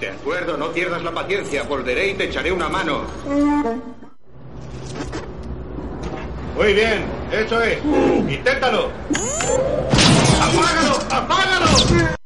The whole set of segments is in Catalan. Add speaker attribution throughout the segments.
Speaker 1: De acuerdo, no pierdas la paciencia. Volveré y te echaré una mano. Muy bien, eso es. Inténtalo. ¡Apágalo! ¡Apágalo!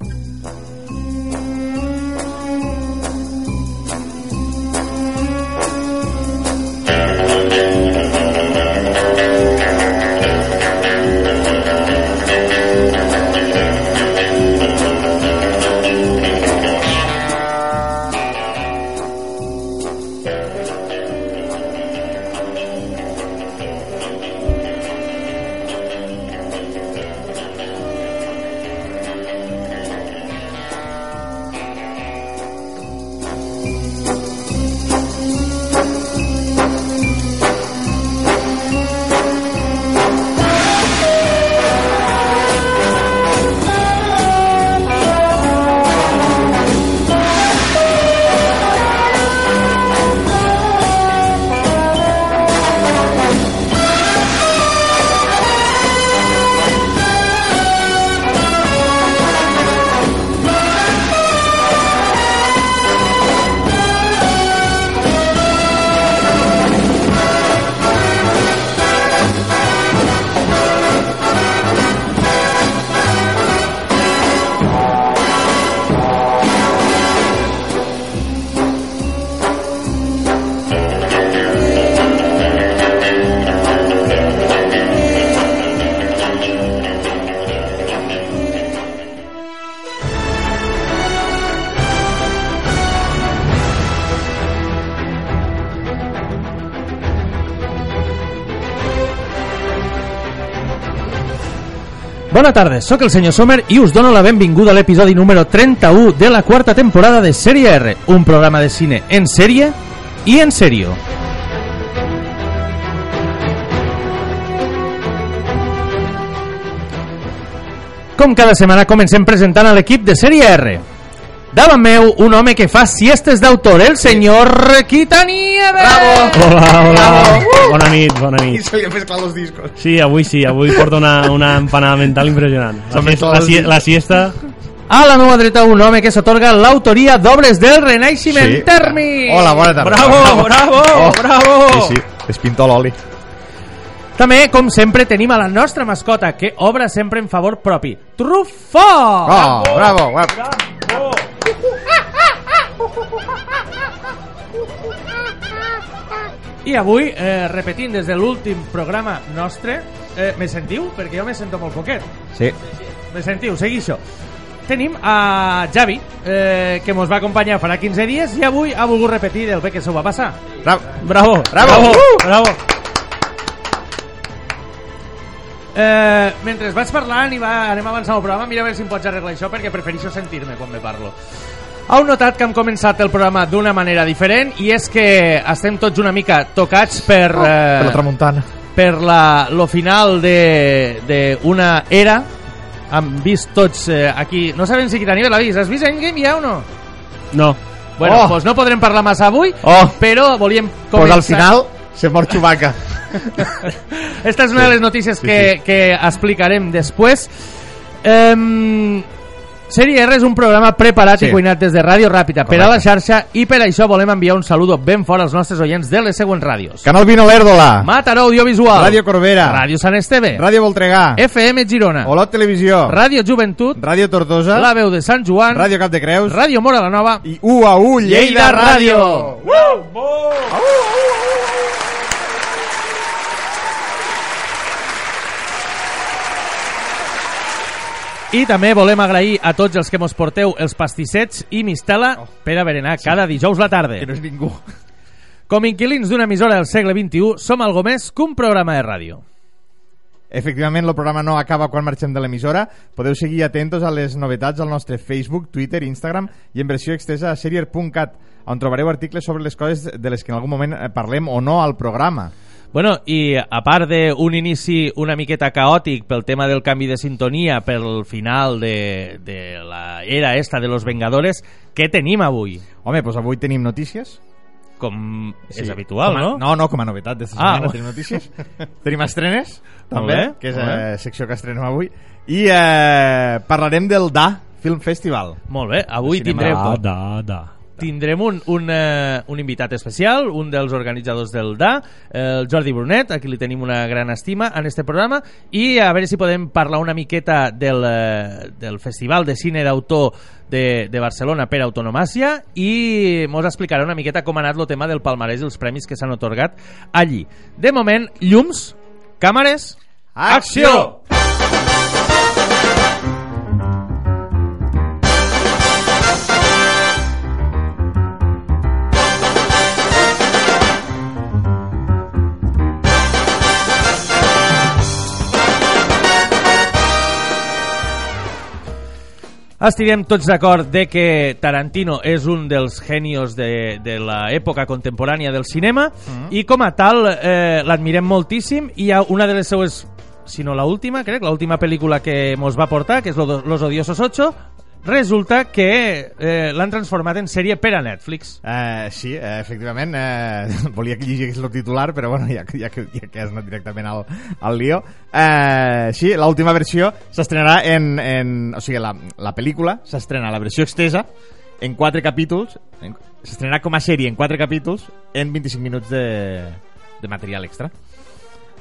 Speaker 2: Bona tarda, sóc el senyor Sommer i us dono la benvinguda a l'episodi número 31 de la quarta temporada de Sèrie R, un programa de cine en sèrie i en sèrio. Com cada setmana comencem presentant a l'equip de Sèrie R. Davant meu, un home que fa siestes d'autor, el senyor Quitanieves!
Speaker 3: Bravo!
Speaker 4: Hola, hola.
Speaker 3: Bravo.
Speaker 4: Bona nit, bona
Speaker 3: I
Speaker 4: nit.
Speaker 3: se li han mezclat los discos.
Speaker 4: Sí, avui sí, avui porto una, una empanada mental impressionant. La, siesta, la,
Speaker 3: els discos.
Speaker 4: la siesta...
Speaker 2: A la meva dreta, un home que s'otorga l'autoria d'obres del Renaixement
Speaker 3: Sí.
Speaker 2: tèrmic!
Speaker 3: Hola, bona tarda.
Speaker 4: Bravo, bravo, bravo!
Speaker 3: Sí, sí, es pinta l'oli.
Speaker 2: També, com sempre, tenim a la nostra mascota, que obra sempre en favor propi. Trufó!
Speaker 3: Oh, bravo, bravo.
Speaker 2: I avui, eh, repetint des de l'últim programa nostre, eh, me sentiu? Perquè jo me sento molt poquet.
Speaker 3: Sí.
Speaker 2: Me sentiu? Segui això. Tenim a Javi, eh, que mos va acompanyar farà 15 dies i avui ha volgut repetir el bé que s'ho va passar.
Speaker 3: Bravo.
Speaker 4: Bravo,
Speaker 3: Bravo.
Speaker 4: bravo,
Speaker 3: Uh!
Speaker 4: bravo.
Speaker 2: Eh, mentre vaig parlant i va, anem avançant el programa, mira a veure si em pots arreglar això perquè prefereixo sentir-me quan me parlo. Heu notat que hem començat el programa d'una manera diferent i és que estem tots una mica tocats per,
Speaker 3: Per la
Speaker 2: eh,
Speaker 3: tramuntana.
Speaker 2: per la, lo final de, de una era hem vist tots eh, aquí no sabem si Quitanivel l'ha vist has vist Endgame ja o no?
Speaker 4: No.
Speaker 2: bueno,
Speaker 3: Oh.
Speaker 2: pues no podrem parlar massa avui
Speaker 3: Oh.
Speaker 2: però volíem
Speaker 3: Pues
Speaker 2: començar
Speaker 3: al final se mor Chewbacca.
Speaker 2: Esta és una de les notícies que, que explicarem després. Um, Sèrie R és un programa preparat
Speaker 3: Sí.
Speaker 2: i cuinat des de Ràdio Ràpida per a la xarxa i per això volem enviar un saludo ben fort als nostres oients de les següents ràdios.
Speaker 3: Canal Vino Lérdola.
Speaker 2: Mataró Audiovisual,
Speaker 3: Ràdio Corbera.
Speaker 2: Ràdio Sant Esteve,
Speaker 3: Ràdio Voltregà.
Speaker 2: FM Girona,
Speaker 3: Olot Televisió.
Speaker 2: Ràdio Joventut,
Speaker 3: Ràdio Tortosa.
Speaker 2: La Veu de Sant Joan,
Speaker 3: Ràdio Cap de Creus.
Speaker 2: Ràdio Mora la Nova
Speaker 3: I UAU Lleida
Speaker 2: Lleida
Speaker 3: Ràdio.
Speaker 2: Ràdio. I també volem agrair a tots els que mos porteu els pastissets i mistela per a berenar cada dijous la tarda.
Speaker 3: Que no és ningú.
Speaker 2: Com inquilins d'una emissora del segle XXI, som algo més que un programa de ràdio.
Speaker 3: Efectivament, el programa no acaba quan marxem de l'emissora. Podeu seguir atentos a les novetats al nostre Facebook, Twitter, Instagram i en versió extesa a serier.cat, on trobareu articles sobre les coses de les que en algun moment eh, parlem o no al programa.
Speaker 2: Bueno, i a part d'un inici una miqueta caòtic pel tema del canvi de sintonia pel final de, de la era esta de los Vengadores, què tenim avui?
Speaker 3: Home, doncs avui tenim notícies.
Speaker 2: Com
Speaker 3: Sí.
Speaker 2: és habitual,
Speaker 3: com a,
Speaker 2: no?
Speaker 3: No, no, com a novetat d'esta
Speaker 2: Ah,
Speaker 3: setmana tenim notícies. tenim estrenes, també,
Speaker 2: bé,
Speaker 3: que és la secció que estrenem avui. I eh, parlarem del Da Film Festival.
Speaker 2: Molt bé, avui tindrem,
Speaker 4: Da, da, da.
Speaker 2: Tindrem un, un, eh, un invitat especial, un dels organitzadors del DA, el Jordi Brunet, a qui li tenim una gran estima en este programa, i a veure si podem parlar una miqueta del, eh, del Festival de Cine d'Autor de, de Barcelona per autonomàcia i mos explicarà una miqueta com ha anat el tema del palmarès i els premis que s'han otorgat allí. De moment, llums, càmeres, acció! Estirem tots d'acord de que Tarantino és un dels genios de, de l'època contemporània del cinema i com a tal eh, l'admirem moltíssim i hi ha una de les seues si no la última, crec, l'última pel·lícula que mos va portar, que és Lo- Los Odiosos 8, resulta que eh, l'han transformat en sèrie per a Netflix.
Speaker 3: Eh, sí, eh, efectivament, eh, volia que llegís el titular, però bueno, ja, ja, que, ja que has anat directament al, al lío. Eh, sí, l'última versió s'estrenarà en, en... O sigui, la, la pel·lícula s'estrena la versió extesa en quatre capítols, en- s'estrenarà com a sèrie en quatre capítols en 25 minuts de, de material extra.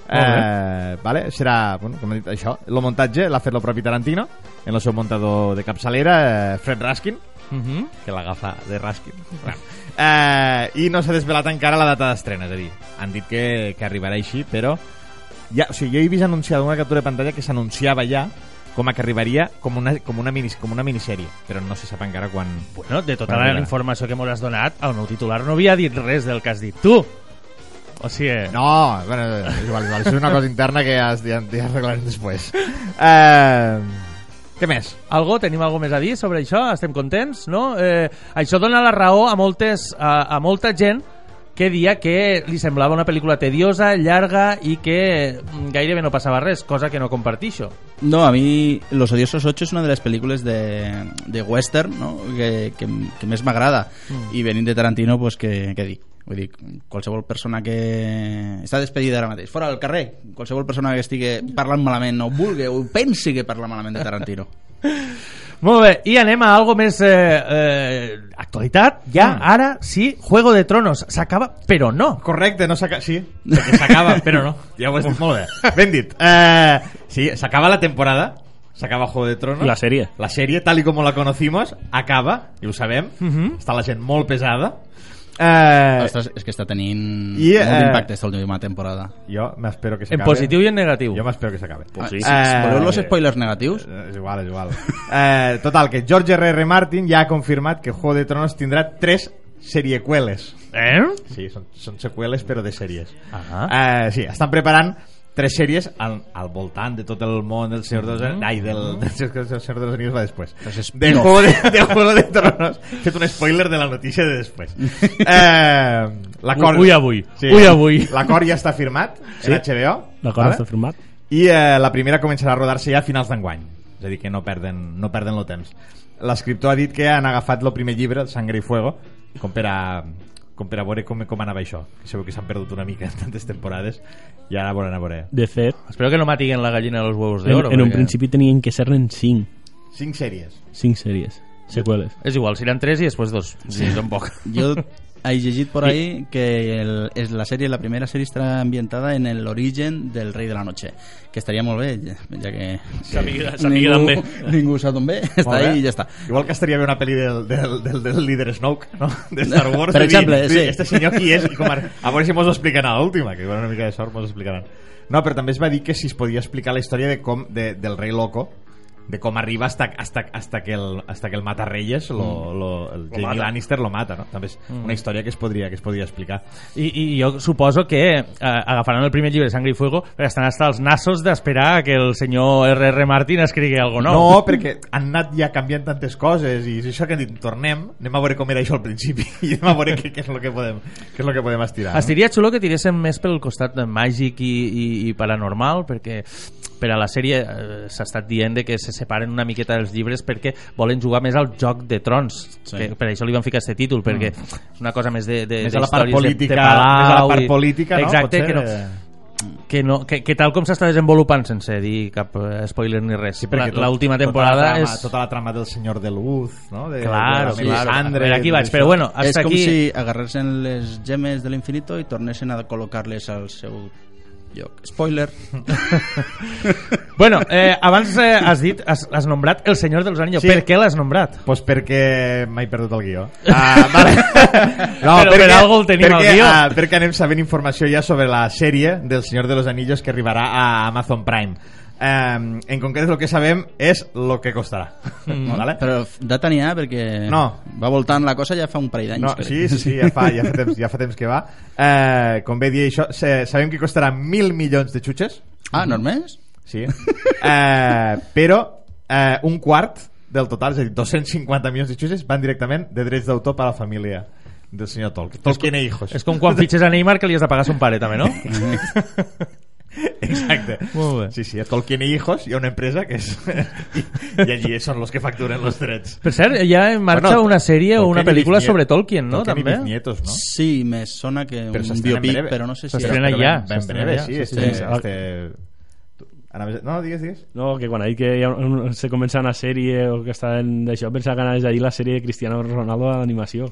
Speaker 3: Eh, vale? serà, bueno, com he dit, això el muntatge l'ha fet el propi Tarantino en el seu muntador de capçalera eh, Fred Raskin
Speaker 2: Uh -huh.
Speaker 3: que l'agafa de Raskin. Eh, I no s'ha desvelat encara la data d'estrena, és a dir, han dit que, que arribarà així, però ja, o sigui, jo he vist anunciada una captura de pantalla que s'anunciava ja com a que arribaria com una, com una, mini, com una minissèrie, però no se sap encara quan...
Speaker 2: Bueno, de tota la
Speaker 3: mira.
Speaker 2: informació que m'ho has donat, el meu titular no havia dit res del que has dit tu. O sigui...
Speaker 3: No, bueno, és igual, és igual, és una cosa interna que ja, ja, ja arreglarem després. Eh, què més?
Speaker 2: Algo, tenim algo més a dir sobre això? Estem contents, no? Eh, això dona la raó a, moltes, a, a molta gent que dia que li semblava una pel·lícula tediosa, llarga i que mm, gairebé no passava res, cosa que no compartixo.
Speaker 5: No, a mí Los Odiosos 8 es una de las películas de, de western ¿no? que, que, que més m'agrada
Speaker 2: Mm.
Speaker 5: i venint de Tarantino pues que, que dic Vull dir, qualsevol persona que està despedida ara mateix, fora del carrer qualsevol persona que estigui parlant malament o vulgui o pensi que parla malament de Tarantino
Speaker 2: Molt bé, i anem a algo més eh, eh, actualitat. Ja,
Speaker 3: Mm.
Speaker 2: ara sí, Juego de Tronos. S'acaba, però no.
Speaker 3: Correcte, no s'acaba... Sí, s'acaba, però no. Ja ho has dit molt bé. Ben dit. Eh, sí, s'acaba la temporada, s'acaba Juego de Tronos.
Speaker 4: La sèrie.
Speaker 3: La sèrie, tal y como la conocimos, acaba, i ho sabem.
Speaker 2: Mhm.
Speaker 3: Està la gent molt pesada. Eh,
Speaker 5: Ostres, és que està tenint
Speaker 3: I,
Speaker 5: molt
Speaker 3: eh,
Speaker 5: d'impacte aquesta última temporada
Speaker 3: jo m'espero que
Speaker 2: En
Speaker 3: s'acabe.
Speaker 2: positiu i en negatiu.
Speaker 3: Jo m'espero que s'acabe.
Speaker 5: Ah,
Speaker 4: sí.
Speaker 5: eh, Voleu los spoilers negatius?
Speaker 3: Eh, És igual, és igual. eh, total, que George R.R. Martin ja ha confirmat que Juego de Tronos tindrà tres seriecueles.
Speaker 2: Eh?
Speaker 3: Sí, són, són seqüeles però de sèries.
Speaker 2: Ah.
Speaker 3: Eh, sí, estan preparant tres sèries al, al voltant de tot el món del Senyor dels Anills. Ai, del, del, del Senyor dels Anills va després. De. Juego de, de Juego de Tronos. He fet un spoiler de la notícia de després. Eh, l'acord...
Speaker 2: Ui, avui. Ui, avui.
Speaker 3: L'acord ja està firmat
Speaker 4: Sí.
Speaker 3: en HBO.
Speaker 4: L'acord està firmat?
Speaker 3: I eh, la primera començarà a rodar-se ja a finals d'enguany. És a dir, que no perden, no perden el temps. L'escriptor ha dit que han agafat el primer llibre, el Sangre i Fuego, com per a, com per a veure com, com anava això. Que sabeu que s'han perdut una mica en tantes temporades i ara volen a veure.
Speaker 4: De fet,
Speaker 2: Espero que no matiguen la gallina de los huevos de
Speaker 4: en,
Speaker 2: oro.
Speaker 4: en un
Speaker 2: perquè-
Speaker 4: principi tenien que ser-ne 5.
Speaker 3: Cinc sèries.
Speaker 4: 5 sèries. Seqüeles.
Speaker 2: És igual, seran tres i després dos. Sí, tampoc.
Speaker 5: Jo he llegit por ahí que el, es la serie, la primera serie estarà ambientada en el origen del Rei de la Noche, que estaria molt bé, ja, ja que, que
Speaker 4: d'on ve.
Speaker 5: ningú sap d'on ve, està ahí i ja està.
Speaker 3: Igual que estaria bé una pel·li del, del, del, del líder Snoke, no? De Star Wars.
Speaker 5: Per
Speaker 3: dir,
Speaker 5: exemple,
Speaker 3: "Ui,
Speaker 5: sí.
Speaker 3: Este senyor qui és? I com ara, a veure si mos ho expliquen a l'última, que igual una mica de sort mos ho explicaran. No, però també es va dir que si es podia explicar la història de com, de, del rei loco, de com arriba hasta, hasta, hasta, que, el, hasta que el mata Reyes, lo, lo, el Jamie
Speaker 2: mata.
Speaker 3: Lannister lo mata, no? També és una història que es podria, que es podria explicar.
Speaker 2: I, I jo suposo que eh, agafaran el primer llibre de Sangre i Fuego perquè estan hasta els nassos d'esperar que el senyor R.R. Martin escrigui algo nou.
Speaker 3: No, perquè han anat ja canviant tantes coses i és això que han dit, tornem, anem a veure com era això al principi i anem a veure què, què és el que podem, què és el que podem estirar. no?
Speaker 2: Estaria xulo que tiréssim més pel costat de màgic i, i, i paranormal perquè per a la sèrie eh, s'ha estat dient de que se separen una miqueta dels llibres perquè volen jugar més al joc de trons
Speaker 5: Sí.
Speaker 2: que per això li van ficar aquest títol perquè és una cosa més de, de,
Speaker 3: Mm. Més a la part
Speaker 2: d'històries de-
Speaker 3: política-
Speaker 2: de, Palau
Speaker 3: més a la part
Speaker 2: i-
Speaker 3: política, no?
Speaker 2: exacte,
Speaker 3: Potser,
Speaker 2: que no,
Speaker 3: eh,
Speaker 2: que, no, que, que tal com s'està desenvolupant sense dir cap eh, spoiler ni res
Speaker 3: Sí, perquè
Speaker 2: la-
Speaker 3: tot-
Speaker 2: l'última
Speaker 3: tota
Speaker 2: temporada
Speaker 3: la trama,
Speaker 2: és
Speaker 3: Tota la trama del senyor de Luz, no? De,
Speaker 2: Claro,
Speaker 3: de,
Speaker 2: claro.
Speaker 3: Melisandre,
Speaker 2: A veure, aquí
Speaker 3: de
Speaker 2: vaig, però bueno,
Speaker 5: és
Speaker 2: hasta
Speaker 5: com
Speaker 2: aquí...
Speaker 5: si agarressin les gemes de l'infinito i tornessin a col·locar-les al seu lloc. Spoiler.
Speaker 2: Bueno, eh, abans eh, has dit, has, has nombrat El Senyor dels Anillos.
Speaker 3: Sí.
Speaker 2: Per què l'has nombrat?
Speaker 3: Pues perquè m'he perdut el guió. Ah, vale.
Speaker 2: Però per algo el tenim
Speaker 3: perquè,
Speaker 2: al guió.
Speaker 3: ah, perquè anem sabent informació ja sobre la sèrie del Senyor de los Anillos que arribarà a Amazon Prime. Um, en concret el que sabem és el que costarà. Mm. Vale?
Speaker 5: Però data n'hi ha perquè
Speaker 3: No.
Speaker 5: va voltant la cosa ja fa un parell d'anys.
Speaker 3: No,
Speaker 5: crec.
Speaker 3: sí, sí, sí, ja fa, ja fa, temps, ja fa temps que va. Eh, com bé dir això, se- sabem que costarà mil milions de xutxes,
Speaker 5: Ah, no és més?
Speaker 3: sí. Eh, però eh, un quart del total, és a dir, 250 milions de xutxes van directament de drets d'autor per a la família del senyor Tolkien. Tolkien e hijos.
Speaker 2: És com quan fitxes a Neymar que li has de pagar a son pare, també, no?
Speaker 3: Exacte.
Speaker 2: Molt bé.
Speaker 3: Sí, sí, a Tolkien e hijos hi ha una empresa que és... I, i allí són los que facturen los drets.
Speaker 2: Per cert, ja en marxa
Speaker 3: Bueno,
Speaker 2: una sèrie o una
Speaker 3: i
Speaker 2: pel·lícula sobre Tolkien, no?
Speaker 3: Tolkien i
Speaker 2: també?
Speaker 3: bisnietos, no?
Speaker 5: Sí, me sona que
Speaker 3: Però
Speaker 5: un biopic,
Speaker 3: breve.
Speaker 5: però no sé si...
Speaker 2: S'estrena ja,
Speaker 3: ben- breve, sí, este, este... No, digues, digues.
Speaker 4: No, que quan ha dit que hi ha un, se comença una sèrie o que està en d'això, pensava que anaves a dir la sèrie de Cristiano Ronaldo a l'animació.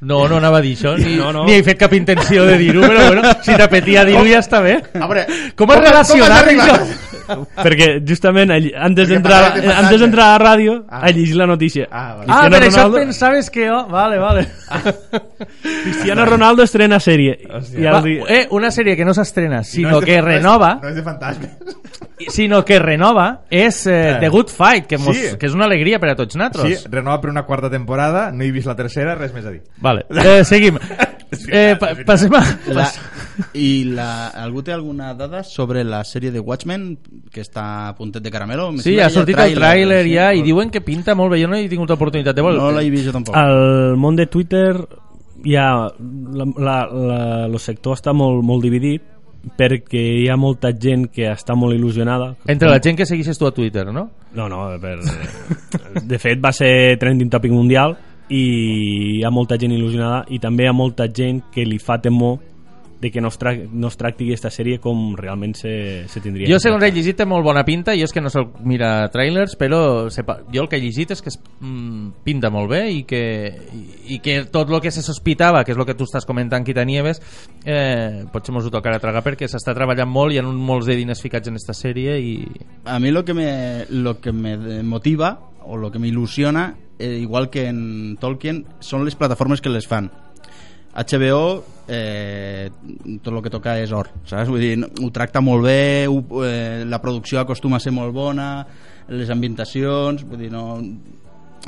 Speaker 2: No, no anava a dir això, ni,
Speaker 4: No, no.
Speaker 2: ni he fet cap intenció de dir-ho, però bueno, si t'apetia dir-ho ja està bé.
Speaker 3: A veure,
Speaker 2: Com has relacionat
Speaker 3: com has
Speaker 2: això?
Speaker 4: Perquè justament ell- antes d'entrar antes d'entrar a la ràdio
Speaker 3: Ah.
Speaker 4: ha llegit la notícia.
Speaker 3: Ah, vale.
Speaker 2: Ah,
Speaker 4: Cristiano
Speaker 2: per això
Speaker 4: Ronaldo-
Speaker 2: pensaves que jo... Vale, vale.
Speaker 4: Cristiano Ronaldo estrena sèrie.
Speaker 3: Hòstia.
Speaker 4: I
Speaker 2: Va, eh, una sèrie que no s'estrena,
Speaker 3: No
Speaker 2: sinó
Speaker 3: és de-
Speaker 2: que
Speaker 3: no és-
Speaker 2: renova,
Speaker 3: No és de fantasmes.
Speaker 2: sinó que renova, és eh,
Speaker 3: Eh.
Speaker 2: The Good Fight, que, mos,
Speaker 3: Sí.
Speaker 2: que és una alegria per a tots nosaltres.
Speaker 3: Sí, renova per una quarta temporada, no he vist la tercera, res més a dir.
Speaker 2: Vale, eh, seguim. Eh, pa passem a...
Speaker 5: La, I la, algú té alguna dada sobre la sèrie de Watchmen que està a puntet de caramelo? Me
Speaker 2: Sí, ha sortit el tràiler ja i diuen que pinta molt bé. Jo no he tingut oportunitat de veure.
Speaker 5: No l'he vist jo tampoc.
Speaker 4: Al món de Twitter ha la, la, la, el sector està molt, molt dividit perquè hi ha molta gent que està molt il·lusionada
Speaker 2: Entre la gent que seguixes tu a Twitter, no?
Speaker 4: No, no, per... de fet va ser trending topic mundial i hi ha molta gent il·lusionada i també hi ha molta gent que li fa temor de que no es, tra no es tracti aquesta sèrie com realment se, se tindria
Speaker 2: Jo,
Speaker 4: que
Speaker 2: segons he llegit, té molt bona pinta. Jo és que no soc mira trailers, però sepa, jo el que he llegit és que es, mm, pinta molt bé i que, i, i que tot el que se sospitava, que és el que tu estàs comentant, Quita Nieves, eh, potser mos ho tocarà tragar perquè s'està treballant molt, hi ha un, molts de diners ficats en esta sèrie i...
Speaker 5: A mí lo que me, lo que me motiva o lo que me ilusiona, eh, igual que en Tolkien, son les plataformes que les fan. HBO eh, tot el que toca és or saps? Vull dir, ho tracta molt bé ho, eh, la producció acostuma a ser molt bona les ambientacions vull dir, no,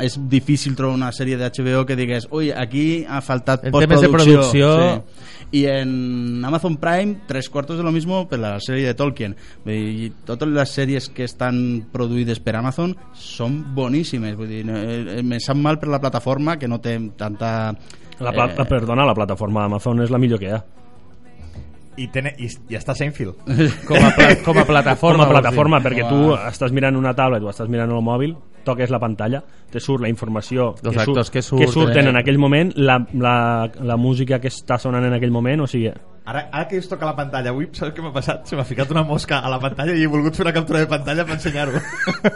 Speaker 5: és difícil trobar una sèrie de HBO que digués ui, aquí ha faltat
Speaker 2: En temes de producció-
Speaker 5: sí. i en Amazon Prime tres cuartos de lo mismo per la sèrie de Tolkien Vull dir, totes les sèries que estan produïdes per Amazon són boníssimes vull dir, eh, me sap mal per la plataforma que no té tanta
Speaker 4: La, pla
Speaker 5: eh,
Speaker 4: perdona, la plataforma d'Amazon és la millor que hi ha
Speaker 3: I, tene, i, i està Seinfeld.
Speaker 2: Com a, pla, com a plataforma.
Speaker 4: com a plataforma, perquè
Speaker 5: Com
Speaker 4: tu estàs mirant una tablet o estàs mirant el mòbil, toques la pantalla, te surt la informació
Speaker 2: Dels
Speaker 4: que,
Speaker 2: actors que
Speaker 4: que
Speaker 2: surten.
Speaker 4: surten en aquell moment, la, la, la música que està sonant en aquell moment, o sigui,
Speaker 3: Ara, ara que es toca la pantalla avui, saps què m'ha passat? Se m'ha ficat una mosca a la pantalla i he volgut fer una captura de pantalla per ensenyar-ho.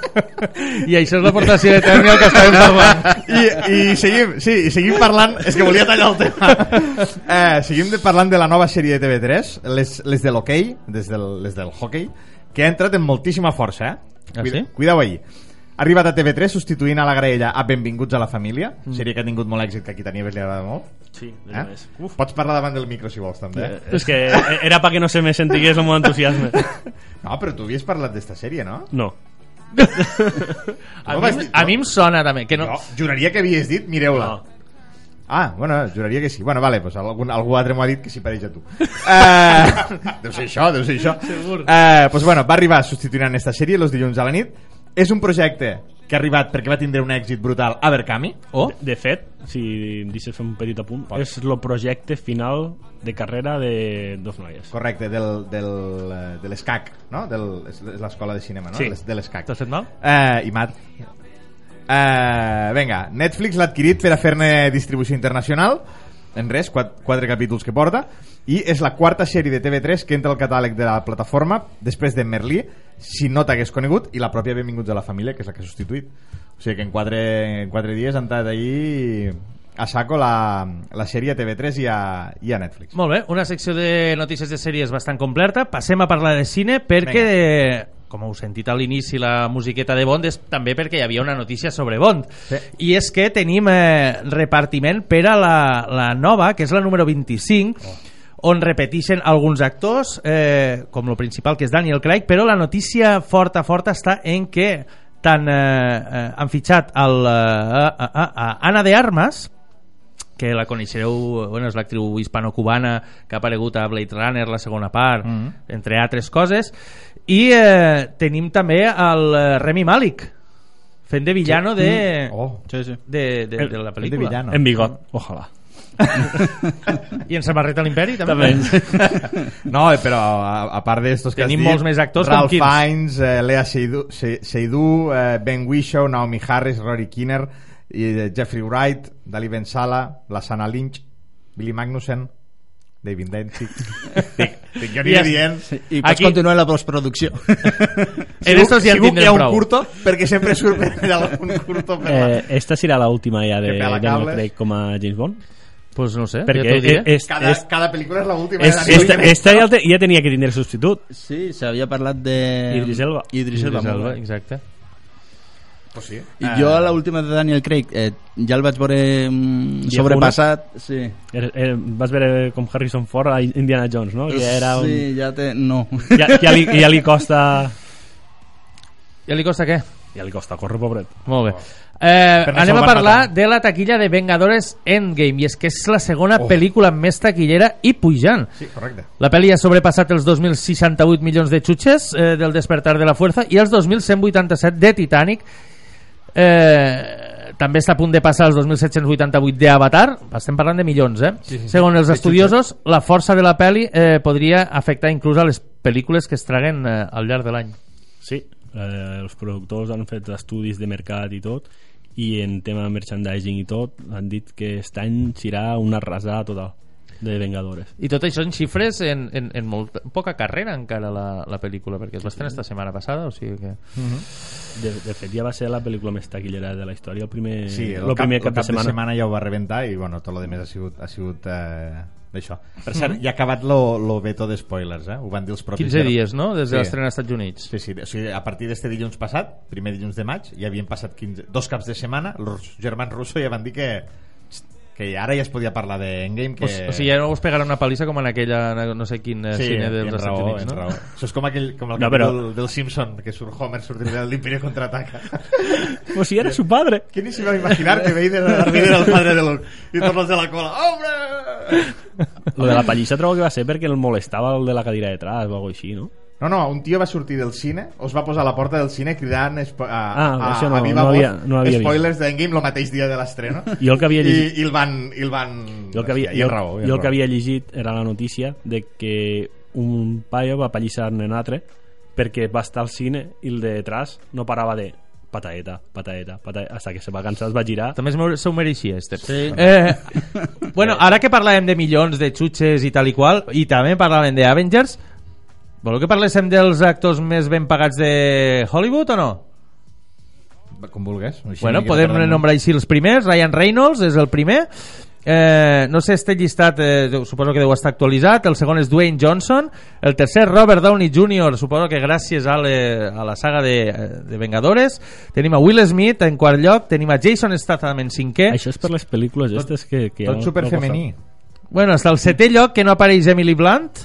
Speaker 2: I això és l'aportació de Tèrnia que estàvem parlant.
Speaker 3: I, I seguim, sí, i seguim parlant... És que volia tallar el tema. Eh, seguim de, parlant de la nova sèrie de TV3, les, les de l'hoquei, des del, les del hockey, que ha entrat amb moltíssima força, eh?
Speaker 2: Ah,
Speaker 3: Cuida-
Speaker 2: sí?
Speaker 3: Cuidao ahí. Ha arribat a TV3 substituint a la graella a Benvinguts a la família, mm. sèrie que ha tingut molt èxit, que aquí a Nieves li agrada molt.
Speaker 4: sí,
Speaker 3: Eh? Pots parlar davant del micro si vols també. Eh?
Speaker 4: és que era perquè no se me sentigués el meu entusiasme.
Speaker 3: No, però tu havies parlat d'esta sèrie, no?
Speaker 4: No.
Speaker 2: A,
Speaker 3: No
Speaker 2: mi, a mi em sona també. Que no,
Speaker 3: No, juraria que havies dit, mireu-la.
Speaker 4: No.
Speaker 3: Ah, bueno, juraria que sí. Bueno, vale, pues algun, algú altre m'ho ha dit que s'hi pareix a tu. Uh, deu ser això, deu ser això.
Speaker 2: Segur.
Speaker 3: Uh, pues bueno, va arribar substituint en esta sèrie els dilluns a la nit. És un projecte que ha arribat perquè va tindre un èxit brutal a Berkami.
Speaker 2: Oh,
Speaker 4: De, de fet, si em deixes fer un petit apunt,
Speaker 3: Pot.
Speaker 4: és el projecte final de carrera de dos noies.
Speaker 3: Correcte, del, del, eh, de l'ESCAC, no? Del, és l'escola de cinema, no?
Speaker 4: Sí.
Speaker 3: De l'ESCAC.
Speaker 2: t'has fet mal?
Speaker 3: Uh, I mat. Uh, vinga, Netflix l'ha adquirit per a fer-ne distribució internacional en res, quatre, quatre capítols que porta, i és la quarta sèrie de TV3 que entra al catàleg de la plataforma després de Merlí, si no t'hagués conegut, i la pròpia Benvinguts a la Família, que és la que ha substituït. O sigui que en quatre, en quatre dies han estat ahir a saco la, la sèrie a TV3 i a, i a Netflix.
Speaker 2: Molt bé, una secció de notícies de sèries bastant completa. Passem a parlar de cine perquè, com heu sentit a l'inici la musiqueta de Bond, és també perquè hi havia una notícia sobre Bond.
Speaker 3: Sí.
Speaker 2: I és que tenim eh, repartiment per a la, la nova, que és la número 25, oh on repeteixen alguns actors, eh, com el principal, que és Daniel Craig, però la notícia forta, forta està en que tant eh, eh, han fitxat el, eh, a, a, a Anna de Armas, que la coneixereu, bueno, és l'actriu hispano-cubana que ha aparegut a Blade Runner, la segona part,
Speaker 3: Mhm.
Speaker 2: entre altres coses, i eh, tenim també el eh, Remy Malik, fent de villano de,
Speaker 3: Oh,
Speaker 5: Sí, sí.
Speaker 2: de, de, de la
Speaker 3: el de
Speaker 2: pel·lícula.
Speaker 3: villano.
Speaker 4: En bigot, ojalà.
Speaker 2: I en samarreta a l'Imperi, també.
Speaker 3: No, eh, però a, a part d'estos que has
Speaker 2: Tenim
Speaker 3: dit,
Speaker 2: molts més actors, com
Speaker 3: Ralph? Fiennes, eh, Lea Seydoux, Se- Seydoux eh, Ben Whishaw, Naomi Harris, Rory Kinner, i, eh, Jeffrey Wright, Dali Ben Sala, Lasana Lynch, Billy Magnussen, David dic, jo aniré
Speaker 2: Yes.
Speaker 3: dient...
Speaker 5: I pots
Speaker 2: Aquí-
Speaker 5: continuar la postproducció.
Speaker 2: En estos ja en
Speaker 3: que
Speaker 2: tindrem
Speaker 3: ha un
Speaker 2: prou.
Speaker 3: curto, perquè sempre surt per allà algun curto per la...
Speaker 4: Eh, esta serà l'última ja de
Speaker 3: Que
Speaker 4: Daniel. Craig com a James Bond?
Speaker 2: Pues no sé,
Speaker 4: Perquè
Speaker 2: ja t'ho diré.
Speaker 4: és,
Speaker 3: cada,
Speaker 4: és,
Speaker 3: cada pel·lícula és l'última.
Speaker 4: és, esta, esta ja, te- ja tenia que tindre substitut.
Speaker 5: Sí, s'havia parlat de...
Speaker 4: Idris Elba.
Speaker 5: Idris Elba,
Speaker 2: Idris Elba, exacte.
Speaker 3: Pues sí.
Speaker 5: I jo a l'última de Daniel Craig eh, ja el vaig veure mm, sobrepassat. Sí.
Speaker 4: Er, er, vas veure com Harrison Ford a Indiana Jones, no? Que era un...
Speaker 5: Sí, ja té... No.
Speaker 4: ja, ja, li, ja li costa...
Speaker 2: Ja li costa què?
Speaker 4: Ja li costa córrer, pobret.
Speaker 2: Molt bé. Eh, anem a parlar
Speaker 3: matar.
Speaker 2: de la taquilla de Vengadores Endgame i és que és la segona
Speaker 3: Oh.
Speaker 2: pel·lícula més taquillera i pujant.
Speaker 3: Sí, correcte.
Speaker 2: La pel·li ha sobrepassat els 2.068 milions de xutxes eh, del Despertar de la Fuerza i els 2.187 de Titanic. Eh, també està a punt de passar els 2.788 d'Avatar. Estem parlant de milions, eh?
Speaker 3: Sí, sí, sí.
Speaker 2: Segons els
Speaker 3: Sí,
Speaker 2: estudiosos, la força de la pel·li eh, podria afectar inclús a les pel·lícules que es traguen eh, al llarg de l'any.
Speaker 4: Sí, eh, els productors han fet estudis de mercat i tot i en tema merchandising i tot han dit que aquest any serà una arrasada total de Vengadores.
Speaker 2: I tot això en xifres en, en, en molt poca carrera encara la, la pel·lícula, perquè es va estrenar esta setmana passada, o sigui que...
Speaker 4: De, de fet, ja va ser la pel·lícula més taquillera de la història, el primer,
Speaker 3: Sí, el,
Speaker 4: el
Speaker 3: cap,
Speaker 4: primer
Speaker 3: el
Speaker 4: cap, de setmana.
Speaker 3: setmana ja ho va rebentar i bueno, tot lo demés ha sigut, ha sigut eh, d'això. Per cert, ja ha acabat lo, lo veto de spoilers, eh? Ho van dir els propis...
Speaker 2: 15 dies, no?, des de
Speaker 3: Sí.
Speaker 2: l'estrena als Estats Units.
Speaker 3: Sí, sí, o sigui, a partir d'este dilluns passat, primer dilluns de maig, ja havien passat 15, dos caps de setmana, els germans Russo ja van dir que que ara ja es podia parlar d'Endgame que...
Speaker 2: O, o sigui, ja no us pegarà una palissa com en aquella, no sé quin eh,
Speaker 3: Sí,
Speaker 2: cine dels Estats
Speaker 3: raó,
Speaker 2: Units, no?
Speaker 3: raó. Això és com, aquell, com el
Speaker 4: No, però-
Speaker 3: del, del Simpson, que surt Homer sortir de l'Imperio contraataca.
Speaker 4: Pues si era su padre.
Speaker 3: ¿Quién se iba a imaginar que Vader, era el padre de Luke? Y todos los de la cola, ¡hombre!
Speaker 4: Lo de la pallissa trobo que va ser perquè el molestava el de la cadira de atrás o alguna així, no?
Speaker 3: No, no, un tio va sortir del cine, o es va posar a la porta del cine cridant espo- a,
Speaker 4: Ah,
Speaker 3: a,
Speaker 4: això no,
Speaker 3: a viva
Speaker 4: no
Speaker 3: voz
Speaker 4: havia- no havia
Speaker 3: spoilers d'Endgame el mateix dia de l'estrena.
Speaker 4: Jo el que havia llegit-
Speaker 3: I, i el van... I el van...
Speaker 4: Jo el que havia,
Speaker 3: I
Speaker 4: jo,
Speaker 3: raó, i
Speaker 4: jo el que havia llegit era la notícia de que un paio va pallissar-ne un altre perquè va estar al cine i el de detrás no parava de pataeta, pataeta, pataeta, hasta que se va cansar, es va girar
Speaker 2: També se ho mereixia, este.
Speaker 5: Sí.
Speaker 2: Eh, bueno, ara que parlàvem de milions de xutxes i tal i qual, i també parlàvem de Avengers, voleu que parléssim dels actors més ben pagats de Hollywood o no?
Speaker 3: Com vulgues. Així
Speaker 2: Bueno, podem
Speaker 3: parlem-
Speaker 2: nombrar així els primers. Ryan Reynolds és el primer. Eh, no sé, este llistat eh, suposo que deu estar actualitzat. El segon és Dwayne Johnson. El tercer, Robert Downey Jr., suposo que gràcies a, le, a la saga de, de Vengadores. Tenim a Will Smith en quart lloc. Tenim a Jason Statham en cinquè.
Speaker 4: això és per les pel·lícules aquestes que, que
Speaker 3: Tot superfemení.
Speaker 2: Bueno, hasta el setè lloc, que no apareix Emily Blunt.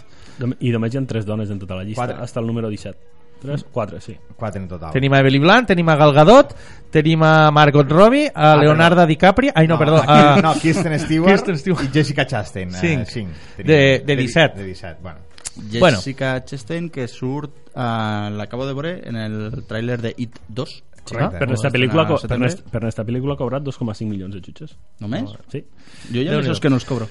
Speaker 4: I només hi ha tres dones en tota la llista
Speaker 3: Quatre.
Speaker 4: hasta el número 17 tres, quatre, sí
Speaker 3: Quatre en total.
Speaker 2: Tenim a Emily Blunt, tenim a Gal Gadot, tenim a Margot Robbie, a
Speaker 3: Ah,
Speaker 2: Leonardo DiCaprio... Ai, no, perdó.
Speaker 3: a, no, Kirsten Stewart,
Speaker 2: Kirsten Stewart.
Speaker 3: i Jessica Chastain.
Speaker 2: Cinc.
Speaker 3: Eh, cinc.
Speaker 2: De- de 17.
Speaker 3: De 17, bueno.
Speaker 2: Bueno.
Speaker 5: Jessica Chastain, que surt, uh, l'acabo de veure en el tràiler de It 2.
Speaker 3: Correcte.
Speaker 4: per
Speaker 5: Ho
Speaker 4: esta
Speaker 5: va
Speaker 4: pel·lícula,
Speaker 5: al
Speaker 4: per, nest- per esta pel·lícula ha cobrat 2,5 milions de jutges
Speaker 5: Només?
Speaker 4: sí.
Speaker 5: Jo ja no que no els cobro.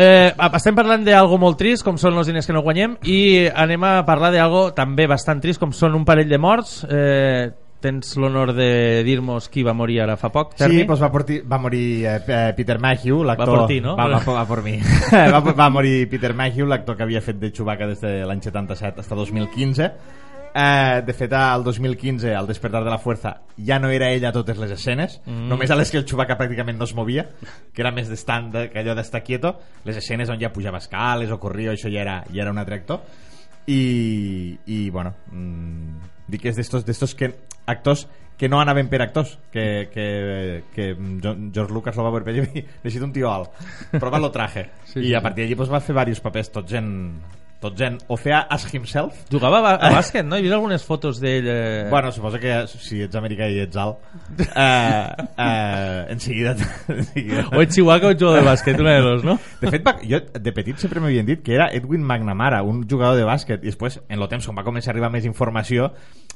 Speaker 2: Eh, estem parlant d'algo molt trist, com són els diners que no guanyem, i anem a parlar d'algo també bastant trist, com són un parell de morts. Eh, tens l'honor de dir-nos qui va morir ara fa poc,
Speaker 3: Sí,
Speaker 2: Terni?
Speaker 3: doncs va, portir, va morir eh, P- Peter Mayhew, l'actor...
Speaker 2: Va per ti, no?
Speaker 3: Va, va, va per mi. va, va morir Peter Mayhew, l'actor que havia fet de Chewbacca des de l'any 77 fins 2015. Eh, de fet, al 2015, al Despertar de la Fuerza, ja no era ella a totes les escenes, mm. només a les que el Chewbacca pràcticament no es movia, que era més d'estant, de, que allò d'estar quieto, les escenes on ja pujava escales o corria, això ja era, ja era un altre actor. I, i bueno, mmm, dic que és d'estos, que, actors que no anaven per actors que, que, que George Lucas lo va veure per allà i un tio alt però va lo traje
Speaker 2: Sí,
Speaker 3: i
Speaker 2: sí,
Speaker 3: a partir d'allí pues, va fer diversos papers tots en, tots en o feia as himself
Speaker 2: Jugava a, a bàsquet, no? He vist algunes fotos d'ell... Eh...
Speaker 3: Bueno, suposo que si ets americà i ets alt, eh, eh, en seguida... En seguida
Speaker 2: O ets Chihuahua o ets jugador de bàsquet, una de dos, no?
Speaker 3: De fet, va, jo de petit sempre m'havien dit que era Edwin McNamara, un jugador de bàsquet, i després, en el temps, quan va començar a arribar més informació,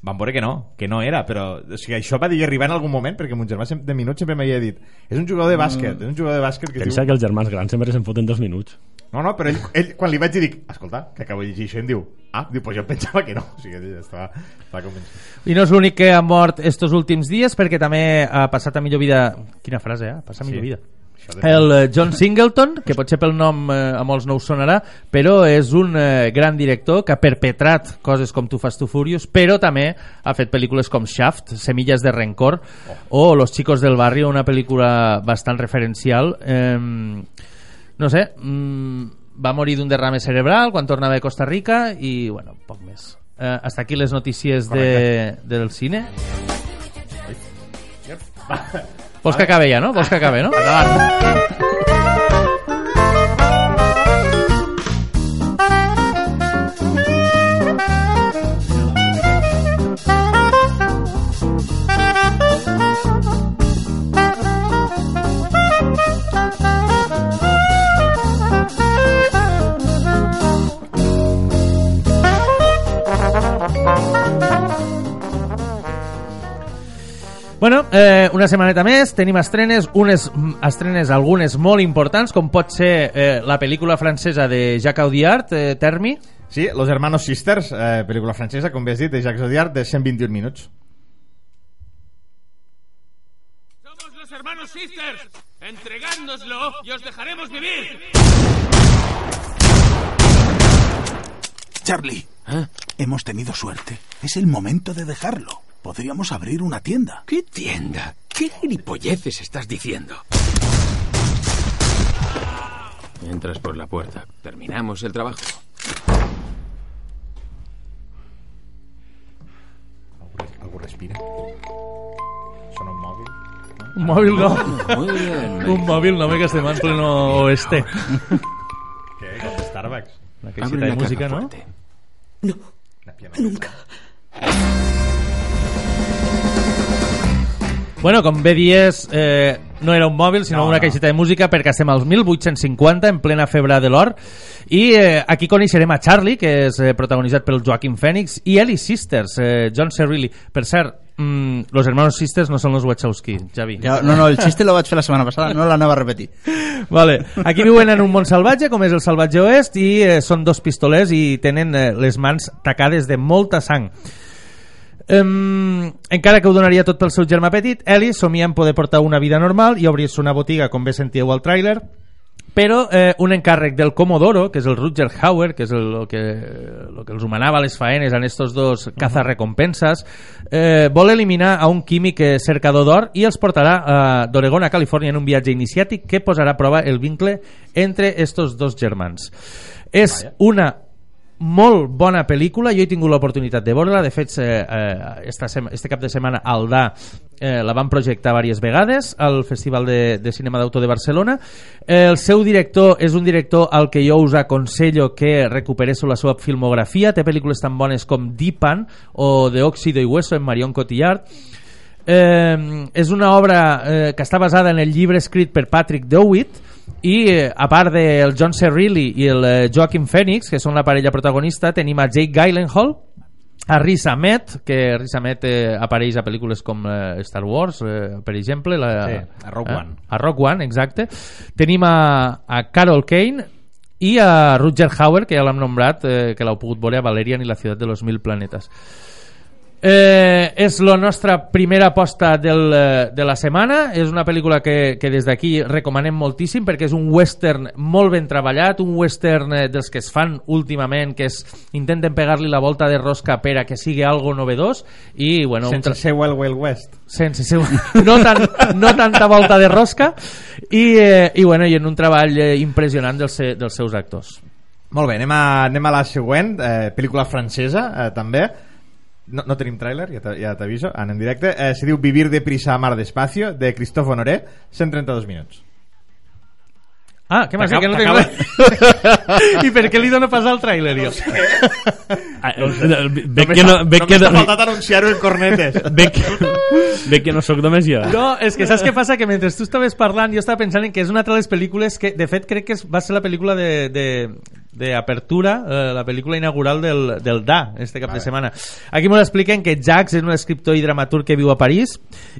Speaker 3: van veure que no, que no era, però o sigui, això va dir arribar en algun moment, perquè mon germà de minut sempre m'havia dit és un jugador de bàsquet, és un jugador de bàsquet que
Speaker 4: Pensa
Speaker 3: diu...
Speaker 4: que els germans grans sempre se'n foten dos minuts.
Speaker 3: No, no, però ell, ell, quan li vaig dir, dic, escolta, que acabo de llegir això, em diu, ah, diu, pues jo pensava que no, o sigui, ell estava, estava convençut.
Speaker 2: I no és l'únic que ha mort estos últims dies perquè també ha passat a millor vida quina frase, eh? ha passat a millor
Speaker 3: Sí.
Speaker 2: vida el eh, John Singleton que potser pel nom eh, a molts no us sonarà però és un eh, gran director que ha perpetrat coses com Tu Fast Tu Furious però també ha fet pel·lícules com Shaft Semillas de Rencor o Los Chicos del Barrio una pel·lícula bastant referencial eh, no sé mm, va morir d'un derrame cerebral quan tornava de Costa Rica i bueno, poc més. Eh, hasta aquí les notícies de, del cine. Vols que acabe ja, no? Vols que acabe, no? Bueno, eh, una setmaneta més, tenim estrenes, unes estrenes algunes molt importants, com pot ser eh, la pel·lícula francesa de Jacques Audiard, eh, Termi.
Speaker 3: Sí, Los Hermanos Sisters, eh, pel·lícula francesa, com bé has dit, de Jacques Audiard, de 121 minuts.
Speaker 6: Somos los hermanos Sisters. Entregádnoslo y os dejaremos vivir.
Speaker 7: Charlie, hemos tenido suerte. Es el momento de dejarlo. Podríamos abrir una tienda.
Speaker 8: ¿Qué tienda? ¿Qué gilipolleces estás diciendo? Entras por la puerta. Terminamos el trabajo.
Speaker 3: Algú respira? Sona un mòbil?
Speaker 2: Un mòbil no.
Speaker 8: Muy bien.
Speaker 2: Un mòbil no, que estem en pleno oeste.
Speaker 3: Què? Com de Starbucks?
Speaker 2: La de música, no?
Speaker 8: fuerte.
Speaker 3: Una pianeta. Nunca.
Speaker 2: Bueno, com bé dies, eh, no era un mòbil, sinó
Speaker 3: No,
Speaker 2: una
Speaker 3: no.
Speaker 2: caixeta de música, perquè estem als 1850, en plena febre de l'or, i eh, aquí coneixerem a Charlie, que és eh, protagonitzat pel Joaquim Phoenix, i Ellie Sisters, eh, John Cerrilli. Per cert, mm, los hermanos Sisters no són los Wachowski, Javi.
Speaker 5: Ja, no, no, el xiste lo vaig fer la setmana passada, no l'anava a repetir.
Speaker 2: Vale. Aquí viuen en un món salvatge, com és el salvatge oest, i eh, són dos pistolers i tenen eh, les mans tacades de molta sang. Um, encara que ho donaria tot pel seu germà petit, Ellie somia en poder portar una vida normal i obrir-se una botiga, com bé sentíeu al tràiler, però eh, un encàrrec del Comodoro, que és el Rutger Hauer, que és el, el, que, el que els humanava les faenes en estos dos cazarrecompenses, eh, vol eliminar a un químic cercador d'or i els portarà a d'Oregon a Califòrnia en un viatge iniciàtic que posarà a prova el vincle entre estos dos germans. És una molt bona pel·lícula, jo he tingut l'oportunitat de veure-la, de fet eh, eh, esta este cap de setmana al DA eh, la van projectar diverses vegades al Festival de, de Cinema d'Autor de Barcelona. Eh, el seu director és un director al que jo us aconsello que recuperéssiu la seva filmografia. Té pel·lícules tan bones com Dipan o De Óxido y Hueso en Marion Cotillard. Eh, és una obra eh, que està basada en el llibre escrit per Patrick Dewitt i eh, a part del John Cerrilli i el eh, Joaquin Phoenix que són la parella protagonista tenim a Jake Gyllenhaal a Riz Ahmed que Riz Ahmed eh, apareix a pel·lícules com eh, Star Wars eh, per exemple la,
Speaker 3: Sí, a Rogue
Speaker 2: eh,
Speaker 3: One.
Speaker 2: a Rogue One, exacte. Tenim a, a Carol Kane i a Rutger Hauer que ja l'hem nombrat eh, que l'heu pogut veure a Valerian i la ciutat de los mil planetes Eh, és la nostra primera aposta del, eh, de la setmana és una pel·lícula que, que des d'aquí recomanem moltíssim perquè és un western molt ben treballat un western eh, dels que es fan últimament que es, intenten pegar-li la volta de rosca per a que sigui algo novedós i bueno,
Speaker 3: Sense
Speaker 2: tra-
Speaker 3: ser Wild Wild West.
Speaker 2: sense ser, no, tan, no tanta volta de rosca i, eh, i, bueno, i en un treball eh, impressionant dels, dels seus actors
Speaker 3: Molt bé, anem a, anem a la següent, eh, pel·lícula francesa, eh, també. No, no tenim tràiler, ja t'ha- ja t'aviso, anem en directe. Eh, se diu Vivir deprisa, amar despacio, de Christophe Honoré, 132 minuts.
Speaker 2: Ah, què m'has dit? Que no tinc... I per què li dono pas al tràiler, jo?
Speaker 4: Ah, eh, Veig que no... Veig que
Speaker 3: Només t'ha
Speaker 4: no...
Speaker 3: faltat anunciar-ho en cornetes.
Speaker 4: Veig, veig que no sóc només jo.
Speaker 2: No, és que saps què passa? Que mentre tu estaves parlant jo estava pensant en que és una altra de les pel·lícules que, de fet, crec que és, va ser la pel·lícula de, de, de apertura, eh, la pel·lícula inaugural del, del DA, este cap de setmana. Aquí m'ho expliquen que Jacques és un escriptor i dramaturg que viu a París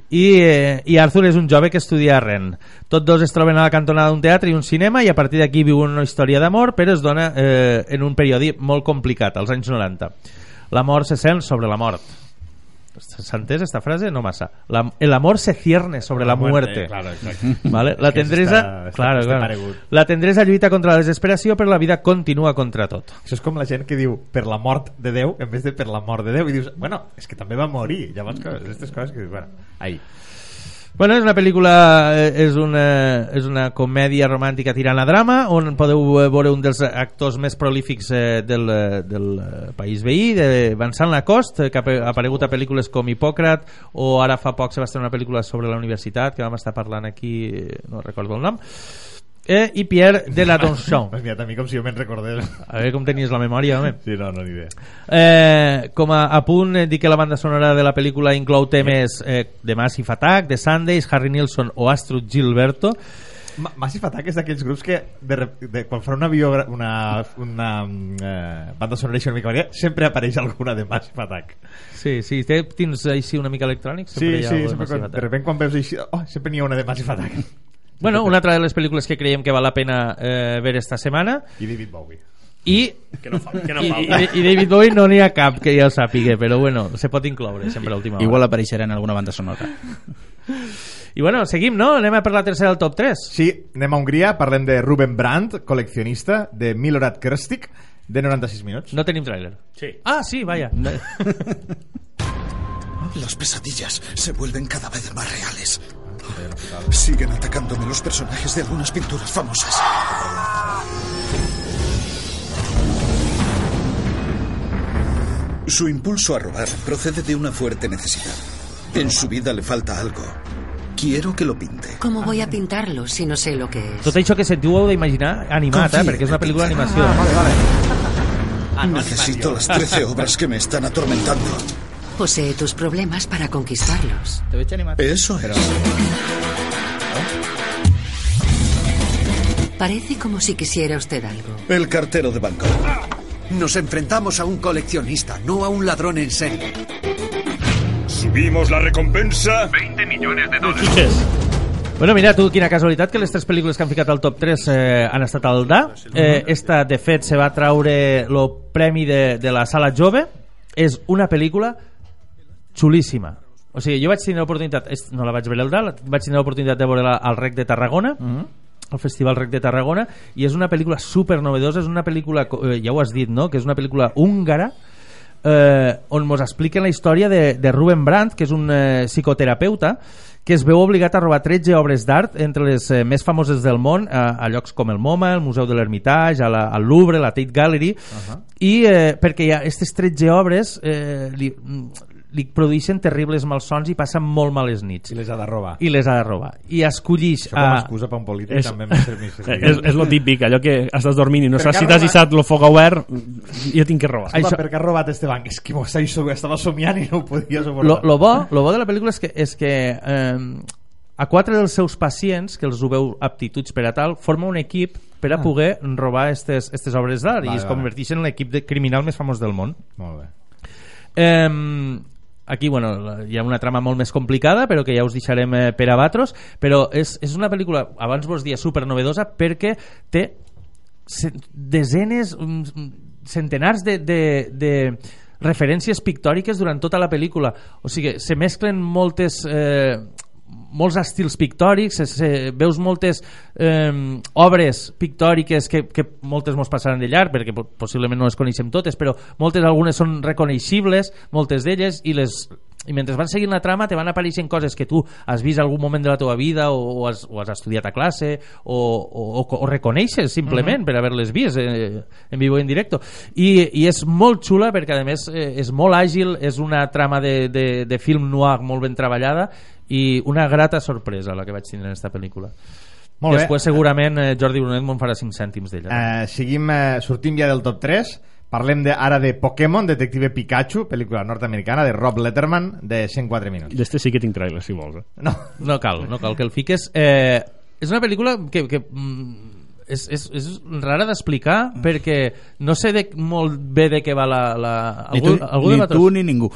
Speaker 2: i, eh, i Arthur és un jove que estudia a Rennes. Tots dos es troben a la cantonada d'un teatre i un cinema i a partir d'aquí viuen una història d'amor però es dona eh, en un període molt complicat, als anys 90. L'amor se sent sobre la mort. ¿Se entès esta frase? No massa. La- el amor se cierne sobre la, muerte.
Speaker 3: Claro, exacte.
Speaker 2: ¿Vale? La tendresa,
Speaker 3: està-
Speaker 2: claro,
Speaker 3: està
Speaker 2: claro. la tendresa lluita contra la desesperació, però la vida continua contra tot.
Speaker 3: Això és com la gent que diu per la mort de Déu en vez de per la mort de Déu i dius, bueno, és que també va morir llavors que, aquestes coses que dius, bueno, ahí
Speaker 2: Bueno, és una pel·lícula, eh, és una, és una comèdia romàntica tirant a drama, on podeu eh, veure un dels actors més prolífics eh, del, del país veí, de Vincent Lacoste, que ha apa- ha aparegut a pel·lícules com Hipòcrat, o ara fa poc se va estrenar una pel·lícula sobre la universitat, que vam estar parlant aquí, no recordo el nom, eh, i Pierre de la Donchon.
Speaker 3: M'has mirat a mi com si jo me'n recordés
Speaker 2: A veure com tenies la memòria, home.
Speaker 3: sí, no, no, ni idea
Speaker 2: Eh, com a, a punt, eh, dir que la banda sonora de la pel·lícula inclou temes eh, de Massive Attack, de Sundays, Harry Nilsson o Astrud Gilberto.
Speaker 3: Ma- Massive Attack és d'aquells grups que de, rep- de, quan fan una, biogra una, una mm, eh, banda sonora així una mica variada, sempre apareix alguna de Massive Attack
Speaker 2: Sí, sí, té tins així una mica electrònic.
Speaker 3: sí, sí, sempre, quan, de repente quan veus així oh, sempre n'hi ha una de Massive Attack
Speaker 2: Bueno, una altra de les pel·lícules que creiem que val la pena eh, ver esta setmana
Speaker 3: i David Bowie
Speaker 2: i,
Speaker 4: Que no, fa, que no
Speaker 2: i,
Speaker 4: falta.
Speaker 2: i, i David Bowie no n'hi ha cap que ja ho sàpiga, però bueno, se pot incloure sempre a última hora.
Speaker 5: Igual apareixerà en alguna banda sonora.
Speaker 2: I bueno, seguim, no? Anem a per la tercera del top 3.
Speaker 3: Sí, anem a Hongria, parlem de Ruben Brandt, col·leccionista, de Milorad Krstic, de 96 minuts.
Speaker 2: No tenim tràiler.
Speaker 4: Sí.
Speaker 2: Ah, sí, vaya.
Speaker 7: Las pesadillas se vuelven cada vez más reales. Siguen atacándome los personajes de algunas pinturas famosas. Su impulso a robar procede de una fuerte necesidad. En su vida le falta algo. Quiero que lo pinte.
Speaker 9: ¿Cómo voy a pintarlo si no sé lo que es?
Speaker 2: Tot això que sentiu heu d'imaginar animat, eh?
Speaker 7: Confia
Speaker 2: perquè és una
Speaker 7: en el
Speaker 2: pel·lícula
Speaker 7: pincel.
Speaker 2: d'animació.
Speaker 7: Necesito las 13 obras que me están atormentando.
Speaker 9: Posee tus problemas para conquistarlos.
Speaker 7: Eso es.
Speaker 9: Parece como si quisiera usted algo.
Speaker 7: El cartero de Bangkok.
Speaker 10: Nos enfrentamos a un coleccionista, no a un ladrón en serie.
Speaker 6: Subimos la recompensa.
Speaker 4: Xutxes.
Speaker 2: Bueno, mira, tu, quina casualitat que les tres pel·lícules que han ficat al top 3 eh, han estat al DA. Eh, esta, de fet, se va traure el premi de, de la Sala Jove. És una pel·lícula xulíssima. O sigui, jo vaig tenir l'oportunitat, no la vaig veure al DA, la- vaig tenir l'oportunitat de veure-la al Rec de Tarragona, al Festival Rec de Tarragona, i és una pel·lícula super novedosa, és una pel·lícula, eh, ja ho has dit, no?, que és una pel·lícula húngara, eh, on mos expliquen la història de, de Ruben Brandt, que és un eh, psicoterapeuta que es veu obligat a robar 13 obres d'art entre les eh, més famoses del món a, a llocs com el MoMA, el Museu de la, al Louvre, la Tate Gallery i eh, perquè ha aquestes 13 obres eh, li, li produeixen terribles malsons i passen molt males nits
Speaker 3: I les ha de robar.
Speaker 2: i les ha de robar i escollix
Speaker 3: Això com a excusa per un polític
Speaker 4: És-
Speaker 3: també m'ha servit.
Speaker 4: És, és lo típic, allò que estàs dormint i no saps si t'has deixat el foc obert, jo tinc que robar.
Speaker 3: Escolta,
Speaker 2: Això-
Speaker 3: per què ha robat este banc? És que m'ho estava, estava somiant i no ho podia
Speaker 2: lo,
Speaker 3: suportar.
Speaker 2: lo, bo, lo bo de la pel·lícula és que, és que eh, a quatre dels seus pacients que els ho veu aptituds per a tal forma un equip per a poder robar estes, estes obres d'art i es
Speaker 3: vale.
Speaker 2: converteixen en l'equip de criminal més famós del món
Speaker 3: Molt bé.
Speaker 2: Eh, aquí bueno, hi ha una trama molt més complicada però que ja us deixarem eh, per a batros però és, és una pel·lícula, abans vos dia super novedosa perquè té desenes mm, centenars de, de, de referències pictòriques durant tota la pel·lícula. O sigui, se mesclen moltes... Eh, molts estils pictòrics, se, se, veus moltes eh, obres pictòriques que, que moltes mos passaran de llarg perquè po- possiblement no les coneixem totes, però moltes algunes són reconeixibles, moltes d'elles i les i mentre van seguint la trama te van apareixent coses que tu has vist algun moment de la teva vida o, o, has, o has estudiat a classe o, o, o, o reconeixes simplement
Speaker 3: Mhm.
Speaker 2: per haver-les vist eh, en vivo i en directo I, i és molt xula perquè a més eh, és molt àgil és una trama de, de, de film noir molt ben treballada i una grata sorpresa la que vaig tindre en aquesta pel·lícula
Speaker 3: Molt bé.
Speaker 2: després segurament eh, Jordi Brunet me'n farà 5 cèntims d'ella
Speaker 3: Eh, seguim, eh, sortim ja del top 3 parlem de, ara de Pokémon, Detective Pikachu pel·lícula nord-americana de Rob Letterman de 104 minuts
Speaker 4: D'este sí que tinc trailer, si vols. Eh?
Speaker 3: no,
Speaker 2: no cal, no cal que el fiques eh, és una pel·lícula que, que mm, és, és, és rara d'explicar perquè no sé de, molt bé de què va la... la
Speaker 5: Ni
Speaker 2: algú,
Speaker 5: tu,
Speaker 2: algú
Speaker 5: ni, tu ni ningú.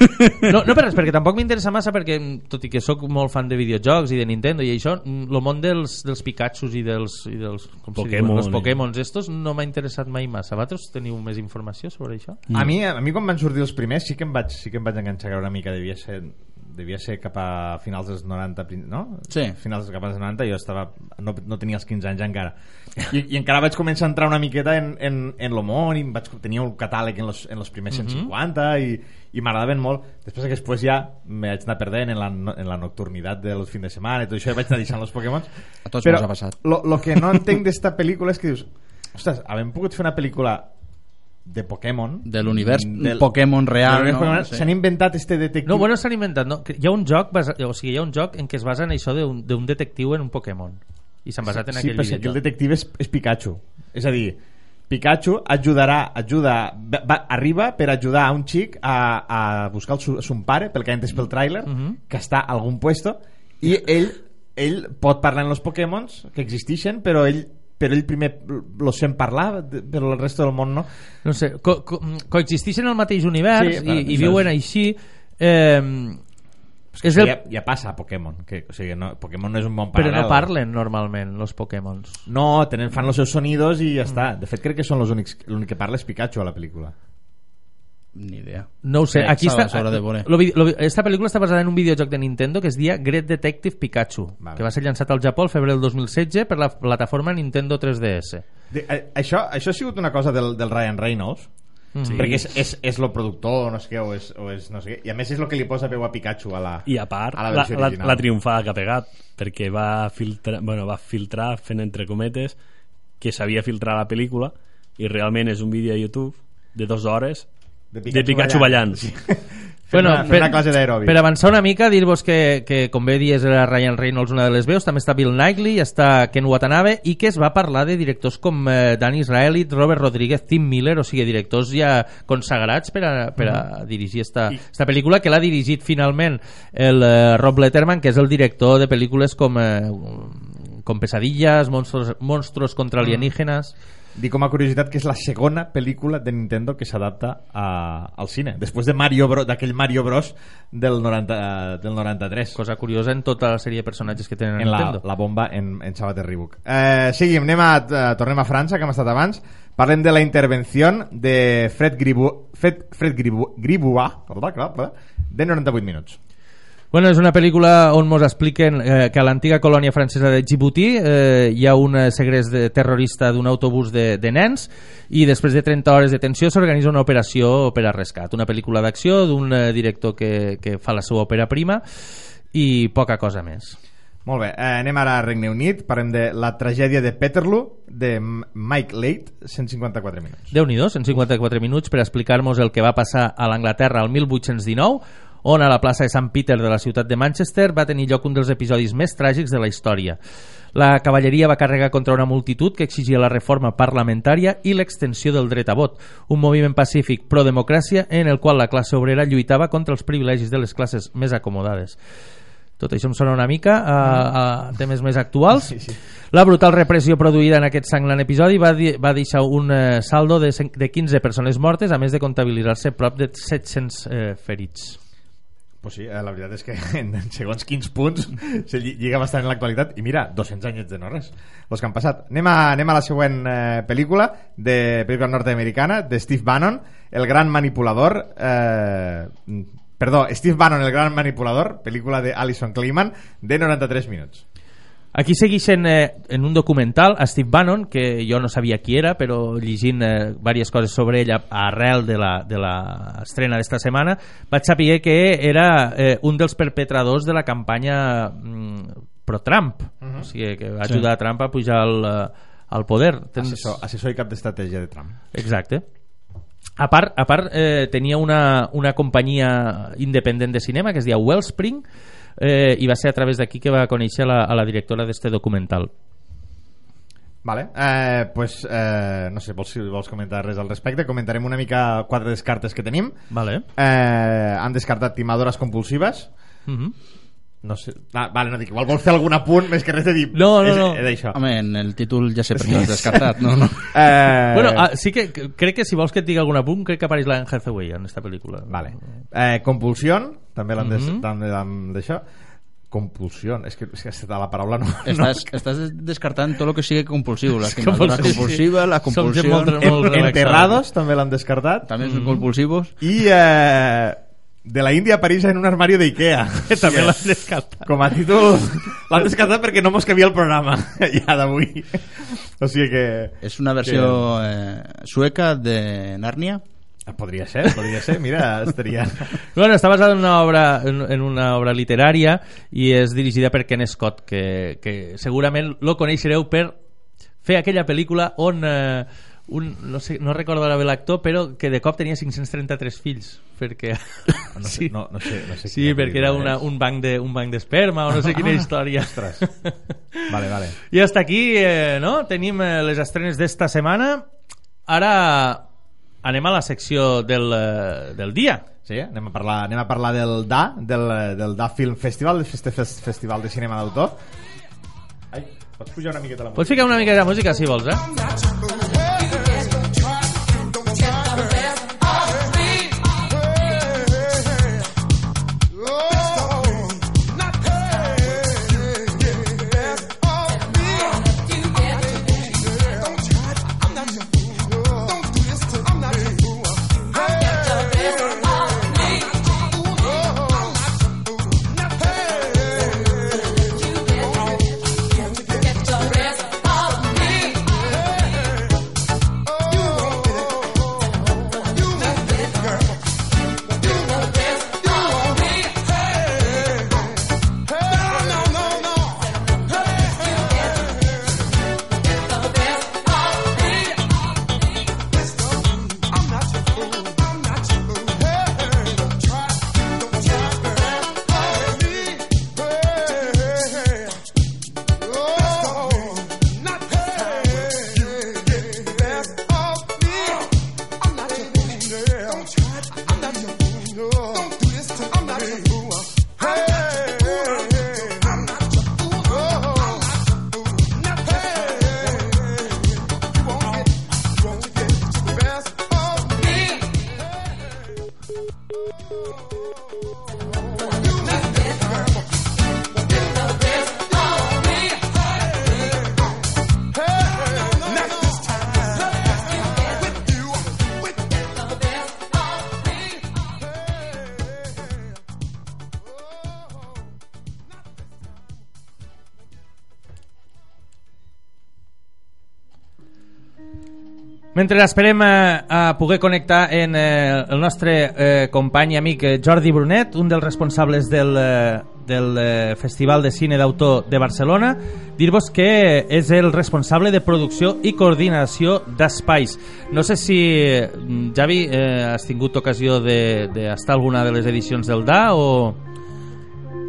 Speaker 2: no, no per res, perquè tampoc m'interessa massa perquè, tot i que sóc molt fan de videojocs i de Nintendo i això, el món dels, dels Pikachus i dels, i dels com
Speaker 4: Pokémon,
Speaker 2: diuen. Pokémons estos no m'ha interessat mai massa. Vosaltres teniu més informació sobre això?
Speaker 3: A mi, a mi quan van sortir els primers sí que em vaig, sí que em vaig enganxar una mica, devia ser devia ser cap a finals dels 90 prin- no?
Speaker 5: Sí.
Speaker 3: finals cap als 90 jo estava, no, no tenia els 15 anys encara I, i encara vaig començar a entrar una miqueta en, en, en em vaig, tenia un catàleg en los, en los primers
Speaker 2: Mhm.
Speaker 3: 150 i, i m'agradaven molt després que després ja me vaig anar perdent en la, en la nocturnitat del fin de setmana i tot això i vaig anar deixant els Pokémon
Speaker 5: A tots
Speaker 3: però
Speaker 5: ha passat.
Speaker 3: lo, lo que no entenc d'esta pel·lícula és que dius ostres, havem pogut fer una pel·lícula de Pokémon
Speaker 5: De l'univers
Speaker 3: del-
Speaker 5: Pokémon real,
Speaker 3: de
Speaker 5: no?
Speaker 3: Pokémon,
Speaker 5: Sí.
Speaker 3: s'han inventat este detectiu
Speaker 2: No, bueno, s'han inventat. No? Que Hi ha un joc, basa, o sigui, hi ha un joc en què es basa en això d'un detectiu en un Pokémon. I s'han basat en
Speaker 3: sí,
Speaker 2: aquell
Speaker 3: però si aquí el detectiu és, és Pikachu és a dir, Pikachu ajudarà ajuda, va, arriba per ajudar a un xic a, a buscar el su, son pare pel que ha entès pel tràiler
Speaker 2: Mhm.
Speaker 3: que està a algun puesto i ell, ell pot parlar en els Pokémons que existeixen però ell però ell primer lo sent parlar però el resto del món no?
Speaker 2: No sé, co co coexisteixen al mateix univers
Speaker 3: Sí,
Speaker 2: i,
Speaker 3: però
Speaker 2: i viuen
Speaker 3: és-
Speaker 2: així. Eh,
Speaker 3: és que
Speaker 2: És el-
Speaker 3: ja, ja passa a Pokémon que, o sigui, no, Pokémon no és un bon
Speaker 2: però
Speaker 3: paral·lel.
Speaker 2: no parlen normalment los Pokémons.
Speaker 3: No, tenen, fan els seus sonidos i ja
Speaker 2: Mm.
Speaker 3: està. De fet crec que són els l'únic que parla és Pikachu a la pel·lícula
Speaker 5: Ni idea.
Speaker 2: no ho sé,
Speaker 5: Crec,
Speaker 2: aquí està
Speaker 5: de veure.
Speaker 2: lo, vi- lo, esta pel·lícula està basada en un videojoc de Nintendo que es dia Great Detective Pikachu
Speaker 3: Vale.
Speaker 2: que va ser llançat al Japó el febrer del 2016 per la plataforma Nintendo 3DS
Speaker 3: De, eh, això, això ha sigut una cosa del, del Ryan Reynolds
Speaker 2: Sí.
Speaker 3: perquè és, és, és lo productor no sé què, o és, o és no sé què i a més és el que li posa veu a Pikachu a la,
Speaker 4: I a part,
Speaker 3: a la,
Speaker 4: la,
Speaker 3: versió
Speaker 4: la,
Speaker 3: original.
Speaker 4: la triomfada que ha pegat, perquè va filtrar, bueno, va filtrar fent entre cometes que s'havia filtrat la pel·lícula i realment és un vídeo a YouTube de dues hores
Speaker 3: de
Speaker 4: de Pikachu ballant.
Speaker 3: Sí. Fent una, fent una classe d'aeròbic.
Speaker 2: per avançar una mica, dir-vos que, que com bé dies era Ryan Reynolds una de les veus, també està Bill Knightley, està Ken Watanabe i que es va parlar de directors com eh, Dan Israelit, Robert Rodríguez, Tim Miller, o sigui, directors ja consagrats per a, per a dirigir esta, esta pel·lícula que l'ha dirigit finalment el eh, Rob Letterman, que és el director de pel·lícules com eh, com Pesadillas, Monstruos, Monstruos contra alienígenas...
Speaker 3: Dic com a curiositat que és la segona pel·lícula de Nintendo que s'adapta a- al cine després de Mario Bros d'aquell Mario Bros. del, 90, del 93
Speaker 2: Cosa curiosa en tota la sèrie de personatges que tenen
Speaker 3: en la,
Speaker 2: Nintendo.
Speaker 3: la bomba en, en Sabat de Reebok. Eh, seguim, anem a, eh, tornem a França que hem estat abans. Parlem de la intervenció de Fred Gribu, Fred, Fred Gribu, Gribua de 98 minuts
Speaker 2: Bueno, és una pel·lícula on ens expliquen eh, que a l'antiga colònia francesa de Djibouti eh, hi ha un eh, segrest de, terrorista d'un autobús de, de nens i després de 30 hores de tensió s'organitza una operació per a rescat. Una pel·lícula d'acció d'un eh, director que, que fa la seva òpera prima i poca cosa més.
Speaker 3: Molt bé, eh, anem ara a Regne Unit parlem de la tragèdia de Peterloo de Mike Late 154 minuts
Speaker 2: Déu-n'hi-do, 154 minuts per explicar-nos el que va passar a l'Anglaterra el 1819 on a la plaça de Sant Peter de la ciutat de Manchester va tenir lloc un dels episodis més tràgics de la història. La cavalleria va carregar contra una multitud que exigia la reforma parlamentària i l'extensió del dret a vot, un moviment pacífic pro-democràcia en el qual la classe obrera lluitava contra els privilegis de les classes més acomodades. Tot això em sona una mica a, a temes més actuals.
Speaker 3: Sí, sí.
Speaker 2: La brutal repressió produïda en aquest sanglant episodi va, di va deixar un eh, saldo de, de 15 persones mortes, a més de comptabilitzar-se prop de 700 eh, ferits.
Speaker 3: Pues sí, eh, la veritat és que en segons quins punts se lli- lliga bastant en l'actualitat i mira, 200 anyets de no res els que han passat. Anem a, anem a la següent eh, pel·lícula de pel·lícula nord-americana de Steve Bannon, El gran manipulador eh, perdó, Steve Bannon, El gran manipulador pel·lícula de Alison Kleiman de 93 minuts.
Speaker 2: Aquí segueixen eh, en un documental a Steve Bannon, que jo no sabia qui era, però llegint eh, diverses coses sobre ella arrel de la, de la estrena d'esta setmana, vaig saber que era eh, un dels perpetradors de la campanya mm, pro-Trump.
Speaker 3: Mhm.
Speaker 2: O sigui, que va
Speaker 3: Sí.
Speaker 2: ajudar a Trump a pujar al, eh, al poder.
Speaker 3: Assessor, assessor i cap d'estratègia de Trump.
Speaker 2: Exacte. A part, a part eh, tenia una, una companyia independent de cinema que es deia Wellspring eh, i va ser a través d'aquí que va conèixer la, a la directora d'este documental.
Speaker 3: Vale, eh, pues eh, no sé, vols, si vols comentar res al respecte comentarem una mica quatre descartes que tenim
Speaker 2: Vale.
Speaker 3: eh, han descartat timadores compulsives
Speaker 2: Mhm.
Speaker 3: No sé, ah, vale, no dic, igual vols fer algun apunt més que res de dir
Speaker 2: No, no,
Speaker 3: és,
Speaker 2: no.
Speaker 3: és d'això
Speaker 5: Home, en el títol ja sé per què l'has descartat. No, no.
Speaker 3: eh,
Speaker 2: Bueno, ah, sí que crec que si vols que et digui algun apunt, crec que apareix la Anne Hathaway en esta pel·lícula.
Speaker 3: Vale. eh, compulsió també l'han des- també l'han d'això compulsió, és que, és que la paraula no,
Speaker 5: Estàs,
Speaker 3: no
Speaker 5: estàs descartant tot el que sigui compulsiu. La
Speaker 2: Compulsiu,
Speaker 5: la compulsiva, la compulsió...
Speaker 2: molt- molt
Speaker 3: enterrados també l'han descartat
Speaker 5: També són compulsivos.
Speaker 3: i eh, de la Índia a París en un armario de Ikea
Speaker 2: També l'han descartat.
Speaker 3: com a títol l'han descartat perquè no mos cabia el programa ja d'avui o sigui que
Speaker 5: És una versió eh, sueca de Nàrnia.
Speaker 3: que... podria ser, podria ser, mira estaria
Speaker 2: Bueno, està basada en una obra en, en una obra literària i és dirigida per Ken Scott, que, que segurament lo coneixereu per fer aquella pel·lícula on eh, un, no, sé, no recordo ara bé l'actor, però que de cop tenia 533 fills, perquè...
Speaker 3: no sé, no, no sé, no sé
Speaker 2: Sí, perquè era una,
Speaker 3: és.
Speaker 2: un banc de un banc d'esperma o no sé quina
Speaker 3: Ah,
Speaker 2: història.
Speaker 3: ostres. Vale, vale.
Speaker 2: I hasta aquí, eh, no? Tenim eh, les estrenes d'esta setmana. Ara anem a la secció del, eh, del dia.
Speaker 3: Sí, anem a parlar, anem a parlar del DA, del, del DA Film Festival, del feste- fes- Festival de Cinema d'Autor. Ai, pots pujar una miqueta la música?
Speaker 2: Pots ficar una mica de música, si vols, eh? Mentre esperem a, a poder connectar en eh, el nostre eh, company i amic eh, Jordi Brunet, un dels responsables del, eh, del eh, Festival de Cine d'Autor de Barcelona, dir-vos que és el responsable de producció i coordinació d'espais. No sé si, mm, Javi, eh, has tingut ocasió d'estar a alguna de les edicions del DA o...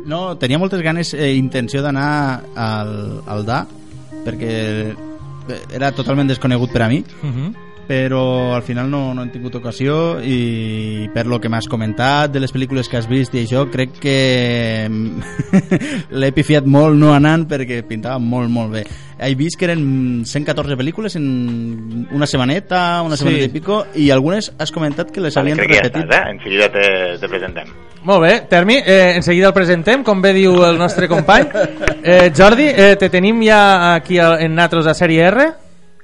Speaker 5: No, tenia moltes ganes i eh, intenció d'anar al, al DA perquè era totalment desconegut per a mi
Speaker 2: Uh -huh.
Speaker 5: Però al final no, no hem tingut ocasió i per lo que m'has comentat de les pel·lícules que has vist i això crec que l'he pifiat molt no anant perquè pintava molt molt bé he vist que eren 114 pel·lícules en una setmaneta, una
Speaker 11: Sí.
Speaker 5: setmaneta i pico i algunes has comentat que les
Speaker 11: Vale,
Speaker 5: havien
Speaker 11: que ja
Speaker 5: repetit
Speaker 11: estàs, eh? En seguida te, te presentem.
Speaker 2: Molt bé, Termi, eh, en seguida el presentem, com bé diu el nostre company. Eh, Jordi, eh, te tenim ja aquí en Natros a Sèrie R.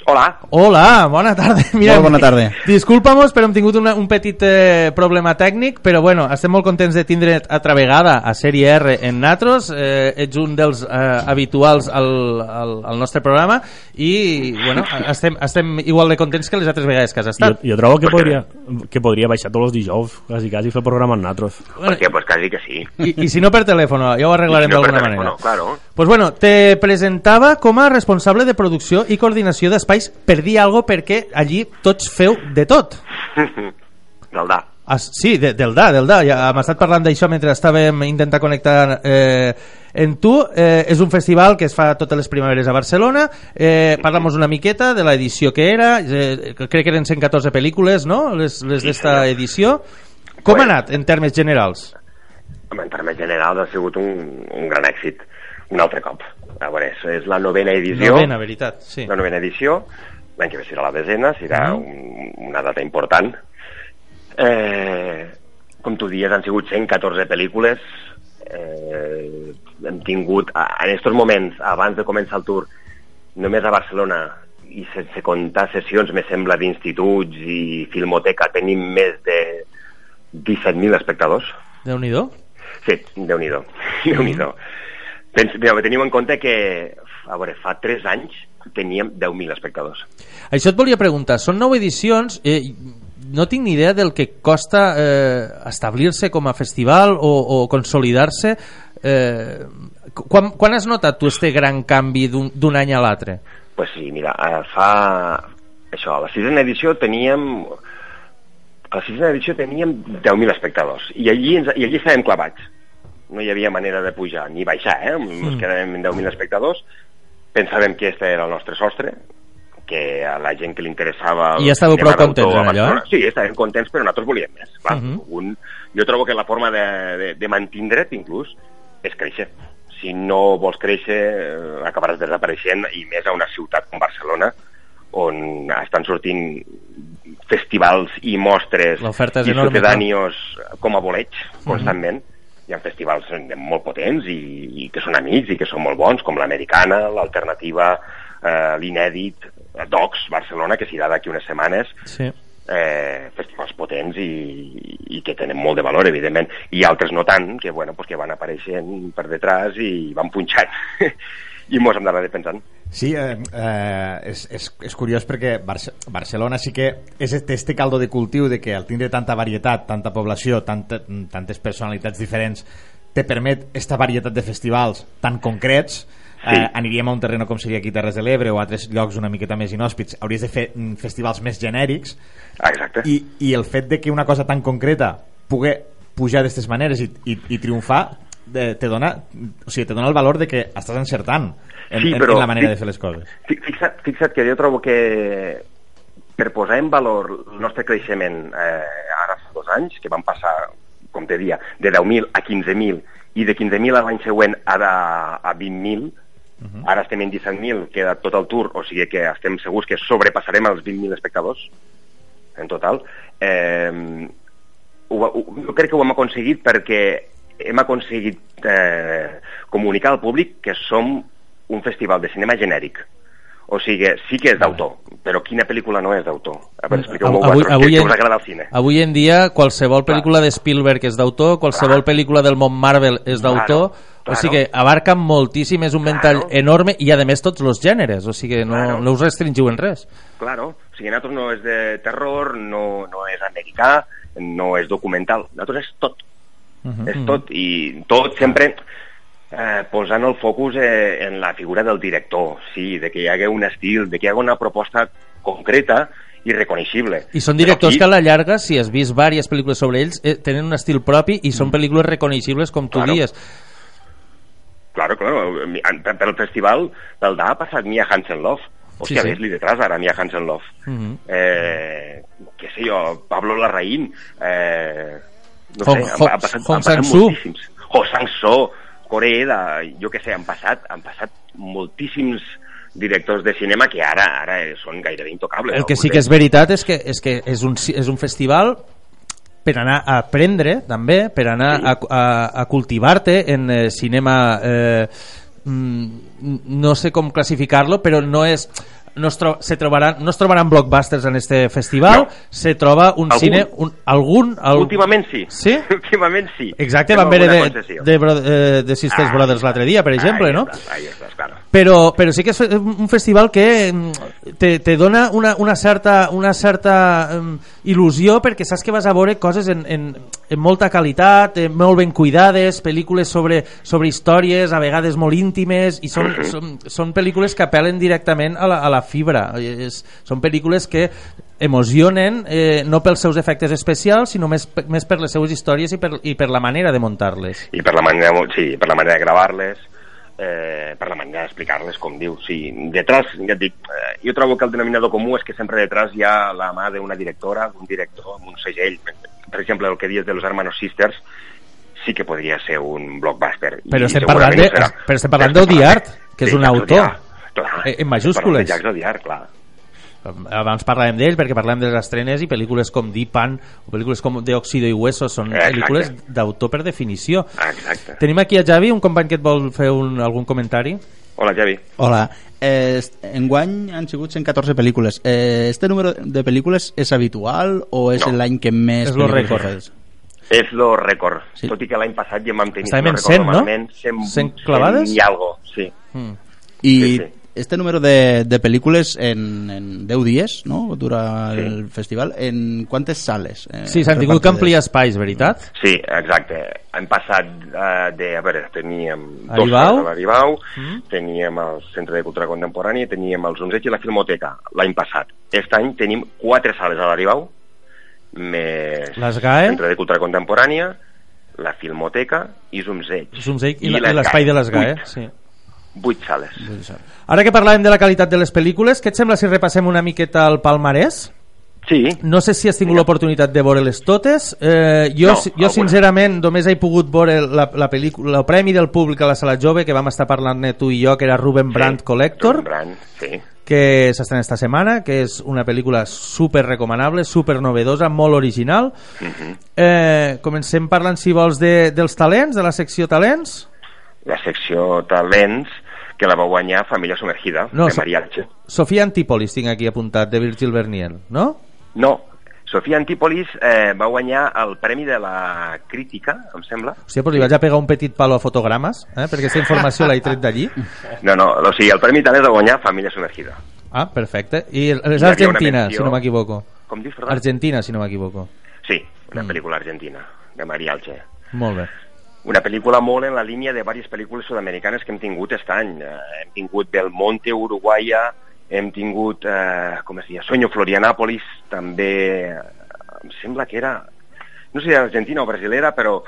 Speaker 11: Hola.
Speaker 2: Hola, bona tarda.
Speaker 5: Molt bona tarda.
Speaker 2: Disculpa-mos, però hem tingut una, un petit eh, problema tècnic, però bueno, estem molt contents de tindre altra vegada a Sèrie R en Natros. Eh, ets un dels eh, habituals al, al, al nostre programa i bueno, estem, estem igual de contents que les altres vegades que has
Speaker 4: Jo,
Speaker 2: estat.
Speaker 4: jo trobo que podria, que podria baixar tots els dijous, quasi, quasi, fer programa en natros.
Speaker 11: ¿Por qué? Pues casi que sí.
Speaker 2: I, I si no per telèfon, ja ho arreglarem
Speaker 11: si no
Speaker 2: d'alguna manera.
Speaker 11: claro.
Speaker 2: Pues bueno, te presentava com a responsable de producció i coordinació d'espais per dir alguna cosa perquè allí tots feu de tot.
Speaker 11: Del DA.
Speaker 2: As, sí, de, del DA, del DA. Ja hem estat parlant d'això mentre estàvem intentant connectar eh, en tu. Eh, és un festival que es fa totes les primaveres a Barcelona. Eh, Parla'm una miqueta de l'edició que era. Eh, crec que eren 114 pel·lícules, no?, les, les d'esta edició. Com ha anat, en termes generals?
Speaker 11: En termes generals ha sigut un, un gran èxit. Un altre cop. A veure, és, és la novena edició.
Speaker 2: Novena, veritat, sí.
Speaker 11: La novena edició. L'any que ve serà la desena, serà
Speaker 2: Mhm.
Speaker 11: un, una data important. Eh, com tu dies, han sigut 114 pel·lícules. Eh, hem tingut, en aquests moments, abans de començar el tour, només a Barcelona i sense comptar sessions, me sembla, d'instituts i filmoteca, tenim més de 17.000 espectadors.
Speaker 2: Déu-n'hi-do.
Speaker 11: Sí, Déu-n'hi-do. Déu-n'hi-do. Pens, mireu, teniu en compte que, a veure, fa 3 anys teníem 10.000 espectadors.
Speaker 2: Això et volia preguntar, són nou edicions, eh, no tinc ni idea del que costa eh, establir-se com a festival o, o consolidar-se. Eh, quan, quan has notat tu este gran canvi d'un d'un any a l'altre?
Speaker 11: pues sí, mira, eh, fa... Això, a la sisena edició teníem... A la sisena edició teníem 10.000 espectadors i allí, ens, i allí estàvem clavats. No hi havia manera de pujar ni baixar, eh? Ens quedàvem en 10.000 espectadors. Pensàvem que este era el nostre sostre, que a la gent que li interessava...
Speaker 2: I estàveu prou contents en allò, eh?
Speaker 11: Sí, estàvem contents, però nosaltres volíem més. Clar,
Speaker 2: Mhm.
Speaker 11: un, jo trobo que la forma de, de, de mantindre't, inclús, és créixer. Si no vols créixer, eh, acabaràs desapareixent, i més a una ciutat com Barcelona, on estan sortint festivals i mostres i
Speaker 2: enorme,
Speaker 11: sucedànios com a boleig, constantment. Hi ha festivals molt potents i, i que són amics i que són molt bons, com l'Americana, l'Alternativa, eh, l'Inèdit, eh, Docs, Barcelona, que s'irà d'aquí unes setmanes,
Speaker 2: Sí.
Speaker 11: eh, festivals potents i, i que tenen molt de valor, evidentment, i altres no tant, que, bueno, pues que van apareixent per detrás i van punxant. I mos hem d'anar pensant.
Speaker 3: Sí, eh, eh, és, és, és curiós perquè Barce Barcelona sí que és este, este caldo de cultiu de que al tindre tanta varietat, tanta població, tanta, tantes personalitats diferents, te permet esta varietat de festivals tan concrets
Speaker 11: Sí.
Speaker 3: eh, aniríem a un terreno com seria aquí Terres de l'Ebre o altres llocs una miqueta més inhòspits hauries de fer mm, festivals més genèrics
Speaker 11: Exacte.
Speaker 3: i, i el fet de que una cosa tan concreta pugui pujar d'aquestes maneres i, i, i triomfar de, te dona, o sigui, te dona el valor de que estàs encertant en,
Speaker 11: Sí, però
Speaker 3: en la manera de fer les coses
Speaker 11: Fi- Fixa't, fixa't que jo trobo que per posar en valor el nostre creixement eh, ara fa dos anys, que van passar, com te dia, de 10.000 a 15.000 i de 15.000 a l'any següent a, de- a 20.000, ara estem en 17.000, queda tot el tour, o sigui que estem segurs que sobrepassarem els 20.000 espectadors en total. Eh, ho, ho, jo crec que ho hem aconseguit perquè hem aconseguit eh, comunicar al públic que som un festival de cinema genèric. O sigui, sí que és d'autor, però quina pel·lícula no és d'autor? A veure, expliqueu-m'ho
Speaker 2: Avui- avui
Speaker 11: que, que
Speaker 2: en-
Speaker 11: us agrada el cine.
Speaker 2: Avui en dia qualsevol pel·lícula de Spielberg és d'autor, qualsevol pel·lícula del món Marvel és d'autor, o
Speaker 11: claro.
Speaker 2: sigui que abarca moltíssim, és un ventall enorme i a més tots els gèneres, o sigui no,
Speaker 11: Claro.
Speaker 2: no us restringiu en res.
Speaker 11: Claro, o sigui, nosaltres no és de terror, no, no és americà, no és documental, nosaltres és tot.
Speaker 2: Mhm.
Speaker 11: és tot, i tot sempre eh, posant el focus eh, en la figura del director, sí, de que hi hagi un estil, de que hi hagi una proposta concreta i reconeixible.
Speaker 2: I són directors
Speaker 11: Però
Speaker 2: que a la llarga, si has vist diverses pel·lícules sobre ells, eh, tenen un estil propi i són pel·lícules reconeixibles, com tu
Speaker 11: Mm. Claro.
Speaker 2: dies.
Speaker 11: Claro, claro, mi- per el festival del DA ha passat Mia Hansen Love, Hòstia,
Speaker 2: sí.
Speaker 11: ves li detrás ara, Mia Hansen-Love.
Speaker 2: Mhm.
Speaker 11: Eh, què sé jo, Pablo Larraín, eh, no
Speaker 2: Hong-
Speaker 11: sé, han, han passat,
Speaker 2: Hong
Speaker 11: han passat moltíssims. Ho Sang-soo, Corea, jo què sé, han passat, han passat moltíssims directors de cinema que ara ara són gairebé intocables.
Speaker 2: El que sí que és veritat és que és, que és, un, és un festival per anar a aprendre també, per anar
Speaker 11: Sí.
Speaker 2: a, a, a cultivar-te en eh, cinema eh, mm, no sé com classificar-lo però no és no es, tro se trobaran, no es trobaran blockbusters en este festival,
Speaker 11: No.
Speaker 2: se troba un
Speaker 11: Algun.
Speaker 2: cine un, algun, al-
Speaker 11: Últimament sí.
Speaker 2: Sí?
Speaker 11: Últimament sí.
Speaker 2: Exacte,
Speaker 11: Fem
Speaker 2: van veure de, de, Bro- eh, de Sisters
Speaker 11: Ah,
Speaker 2: Brothers l'altre dia, per exemple,
Speaker 11: ahí
Speaker 2: no?
Speaker 11: Estàs, ahí estàs, claro.
Speaker 2: però, però sí que és un festival que mm, te, te dona una, una certa, una certa um, il·lusió perquè saps que vas a veure coses en, en, en molta qualitat, eh, molt ben cuidades, pel·lícules sobre, sobre històries, a vegades molt íntimes, i són, són, són pel·lícules que apel·len directament a la, a la fibra. És, són pel·lícules que emocionen eh, no pels seus efectes especials, sinó més, més per les seues històries i per, i per la manera de muntar-les.
Speaker 11: I per la manera, sí, per la manera de gravar-les, eh, per la manera d'explicar-les, com diu. Sí, detrás, ja et dic, eh, jo trobo que el denominador comú és que sempre detrás hi ha la mà d'una directora, d'un director, amb un segell. Per exemple, el que dius de los Hermanos Sisters, sí que podria ser un blockbuster.
Speaker 2: Però estem parlant de- però estem parlant
Speaker 11: Estem
Speaker 2: d'Odiart, que és un autor.
Speaker 11: Clar.
Speaker 2: Eh, en
Speaker 11: Estem
Speaker 2: majúscules.
Speaker 11: de Jacques Audiard, clar.
Speaker 2: Abans parlàvem d'ell perquè parlem de les estrenes i pel·lícules com Dipan o pel·lícules com De Oxido i Hueso són
Speaker 11: Exacte.
Speaker 2: pel·lícules d'autor per definició.
Speaker 11: Exacte.
Speaker 2: Tenim aquí a Javi, un company que et vol fer un, algun comentari.
Speaker 11: Hola, Javi.
Speaker 5: Hola. Eh, enguany han sigut 114 pel·lícules. Eh, este número de pel·lícules és habitual o és
Speaker 11: No.
Speaker 5: l'any que més
Speaker 2: És lo
Speaker 5: pel·lícules
Speaker 2: rècord.
Speaker 11: És lo rècord.
Speaker 5: Sí.
Speaker 11: Tot i que l'any passat ja en vam tenir...
Speaker 2: Estàvem en
Speaker 11: si recordo
Speaker 2: 100, no?
Speaker 11: malament, 100,
Speaker 2: 100 clavades?
Speaker 11: 100 i algo, sí.
Speaker 2: Mm.
Speaker 5: I
Speaker 11: Sí, sí.
Speaker 5: Este número de, de pel·lícules en, en 10 dies, no?, dura
Speaker 11: Sí.
Speaker 5: el festival, en quantes sales? Eh,
Speaker 2: Sí, s'han tingut que ampliar espais, veritat?
Speaker 11: Sí, exacte. Hem passat eh, de... A veure, teníem dos
Speaker 2: Aribau?
Speaker 11: sales a l'Aribau,
Speaker 2: Mm.
Speaker 11: teníem el Centre de Cultura Contemporània, teníem els Onzeig i la Filmoteca l'any passat. Aquest any tenim quatre sales a l'Aribau, més
Speaker 2: Les GAE?
Speaker 11: Centre de Cultura Contemporània, la Filmoteca i Zumzeig.
Speaker 2: Zumzeig i, i l'espai de les GAE. Sí.
Speaker 11: Vuit sales.
Speaker 2: Ara que parlàvem de la qualitat de les pel·lícules, què et sembla si repassem una miqueta el palmarès?
Speaker 11: Sí,
Speaker 2: No sé si has tingut l'oportunitat de veure-les totes. Eh, jo,
Speaker 11: No,
Speaker 2: jo
Speaker 11: alguna.
Speaker 2: sincerament, només he pogut veure la, la pel·lícula, el premi del públic a la sala jove, que vam estar parlant-ne tu i jo, que era Ruben Brandt Collector,
Speaker 11: Brand, sí.
Speaker 2: que s'estrena esta setmana, que és una pel·lícula super recomanable, super novedosa, molt original.
Speaker 11: Mhm.
Speaker 2: Eh, comencem parlant, si vols, de, dels talents, de la secció talents.
Speaker 11: La secció Talents, que la va guanyar Família Sumergida,
Speaker 2: No,
Speaker 11: de mariachi.
Speaker 2: Sofia Antipolis tinc aquí apuntat, de Virgil Vernier, no?
Speaker 11: No, Sofia Antípolis eh, va guanyar el Premi de la Crítica, em sembla.
Speaker 2: Hòstia, però li vaig a pegar un petit palo a fotogrames, eh? perquè aquesta informació l'he tret d'allí.
Speaker 11: No, no, o sigui, el Premi Talents va guanyar Família Sumergida.
Speaker 2: Ah, perfecte. I és Argentina,
Speaker 11: menció-
Speaker 2: si no m'equivoco.
Speaker 11: Com dius, perdó?
Speaker 2: Argentina, si no m'equivoco.
Speaker 11: Sí, una
Speaker 2: Mm.
Speaker 11: pel·lícula argentina, de Marialche.
Speaker 2: Molt bé.
Speaker 11: Una pel·lícula molt en la línia de diverses pel·lícules sud-americanes que hem tingut aquest any. Eh, hem tingut Belmonte, Uruguaya, hem tingut, eh, com es deia, Sueño Florianàpolis, també, eh, em sembla que era, no sé si era argentina o brasilera, però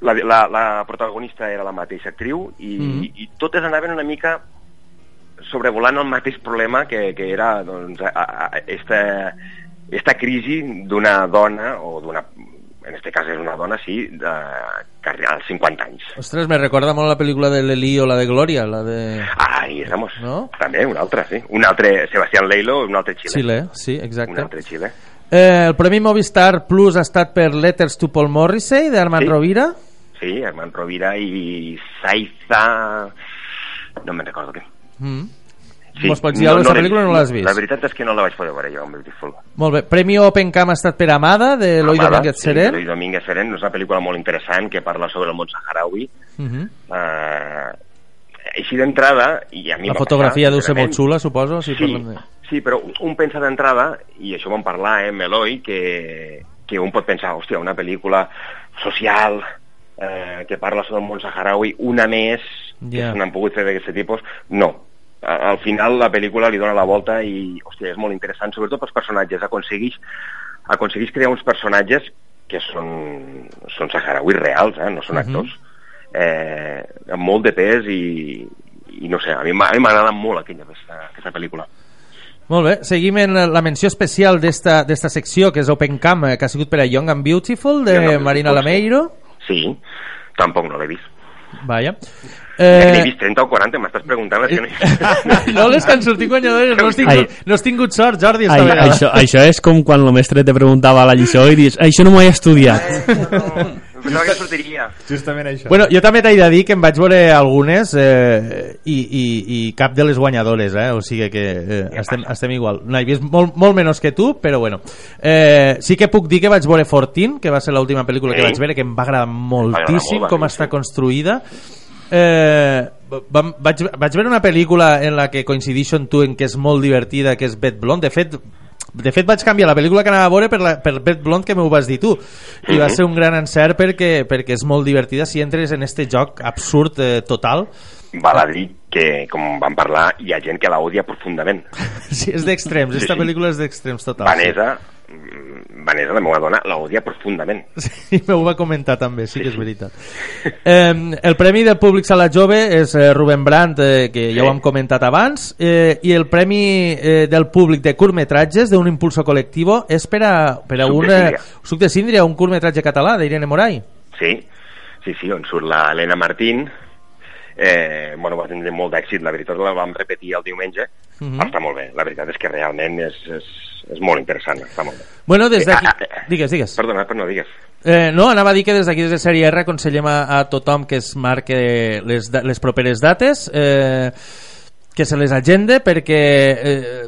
Speaker 11: la, la, la protagonista era la mateixa actriu i,
Speaker 2: Mhm.
Speaker 11: i totes anaven una mica sobrevolant el mateix problema que, que era doncs, a, a, esta, esta crisi d'una dona o d'una en este cas és una dona, sí, de, que als 50 anys.
Speaker 2: Ostres, me recorda molt la pel·lícula de Lelí o la de Glòria, la de
Speaker 11: Ahí estamos.
Speaker 2: No?
Speaker 11: També, un altre, sí. Un altre, Sebastián Leilo, un altre Xile.
Speaker 2: Xile, sí,
Speaker 11: Un
Speaker 2: exacte.
Speaker 11: altre Xile.
Speaker 2: Eh, el Premi Movistar Plus ha estat per Letters to Paul Morrissey, d'Armand
Speaker 11: Sí.
Speaker 2: Rovira.
Speaker 11: Sí, Armand Rovira i Saiza... No me'n recordo què.
Speaker 2: Mm. Mos pots dir alguna cosa
Speaker 11: l'he
Speaker 2: pel·lícula no l'has vist?
Speaker 11: La veritat és que no la vaig poder veure jo, en Beautiful.
Speaker 2: Molt bé. Premi Open Cam ha estat per Amada, d'Eloi
Speaker 11: Amada,
Speaker 2: Domínguez
Speaker 11: sí,
Speaker 2: Seren.
Speaker 11: Eloi Domínguez Seren, és una pel·lícula molt interessant que parla sobre el món saharaui.
Speaker 2: Mhm.
Speaker 11: Eh, així d'entrada, i a mi
Speaker 2: La fotografia
Speaker 11: passar,
Speaker 2: deu ser molt xula, suposo. Si
Speaker 11: Sí,
Speaker 2: parlem de...
Speaker 11: sí, però un pensa d'entrada, i això vam parlar eh, amb Eloi, que, que un pot pensar, hòstia, una pel·lícula social eh, que parla sobre el món saharaui, una més, que
Speaker 2: Ja.
Speaker 11: se n'han pogut fer d'aquest tipus, no. Al final la pel·lícula li dona la volta i, hòstia, és molt interessant, sobretot pels personatges, aconsegueix, aconsegueix crear uns personatges que són, són saharauis reals, eh? no són
Speaker 2: Mhm.
Speaker 11: actors, eh, amb molt de pes i, i no sé, a mi m'ha agradat molt aquella, aquesta, aquesta pel·lícula.
Speaker 2: Molt bé, seguim en la menció especial d'esta secció, que és Open Cam, eh, que ha sigut per a Young and Beautiful, de
Speaker 11: Young and
Speaker 2: Marina Lameiro.
Speaker 11: Sí, tampoc no l'he vist.
Speaker 2: Vaya.
Speaker 11: Eh...
Speaker 2: Eh,
Speaker 11: vist 30 o 40, m'estàs preguntant les que no he
Speaker 2: no les que han sortit guanyadores, no has tingut, no has tingut sort, Jordi, esta
Speaker 4: Ai,
Speaker 2: vegada.
Speaker 4: això, això és com quan el mestre te preguntava a la lliçó i dius, això no m'ho he estudiat.
Speaker 11: Em pensava que sortiria.
Speaker 3: Justament això.
Speaker 2: Bueno, jo també t'he de dir que em vaig veure algunes eh, i, i, i cap de les guanyadores, eh? o sigui que eh, estem, estem igual. No, he vist molt, molt menys que tu, però bueno. Eh, sí que puc dir que vaig veure Fortin, que va ser l'última pel·lícula que
Speaker 11: Sí.
Speaker 2: vaig veure, que em va agradar moltíssim
Speaker 11: molt,
Speaker 2: com
Speaker 11: va,
Speaker 2: està construïda. Eh, vam, vaig, vaig veure una pel·lícula en la que coincidixo amb tu en que és molt divertida, que és Bet Blonde. De fet, de fet vaig canviar la pel·lícula que anava a veure per, la, per Bet Blonde que m'ho vas dir tu i va ser un gran encert perquè, perquè és molt divertida si entres en este joc absurd eh, total
Speaker 11: Val a dir que, com vam parlar, hi ha gent que la odia profundament.
Speaker 2: sí, és d'extrems,
Speaker 11: Sí,
Speaker 2: esta
Speaker 11: sí.
Speaker 2: pel·lícula és d'extrems total
Speaker 11: Vanessa, mm, Vanessa, la meva dona, la odia profundament.
Speaker 2: Sí, m'ho va comentar també, sí que és veritat. Eh, el Premi del Públic Sala Jove és eh, Rubén Brandt, eh, que ja ho hem comentat abans, eh, i el Premi eh, del Públic de curtmetratges d'un impulso col·lectiu és per a, per a
Speaker 11: Suc
Speaker 2: un...
Speaker 11: de
Speaker 2: eh,
Speaker 11: Síndria.
Speaker 2: Suc de Síndria, un curtmetratge català d'Irene Moray.
Speaker 11: Sí, sí, sí, on surt la Helena Martín. Eh, bueno, va tindre molt d'èxit, la veritat la vam repetir el diumenge.
Speaker 2: Mhm.
Speaker 11: Està molt bé, la veritat és que realment és, és, és molt interessant, està molt bé.
Speaker 2: Bueno, des d'aquí...
Speaker 11: Eh, ah, eh,
Speaker 2: Digues, digues.
Speaker 11: Perdona, però no digues.
Speaker 2: Eh, no, anava a dir que des d'aquí, des de Sèrie R, aconsellem a, a tothom que es marque les, les properes dates, eh, que se les agende, perquè eh,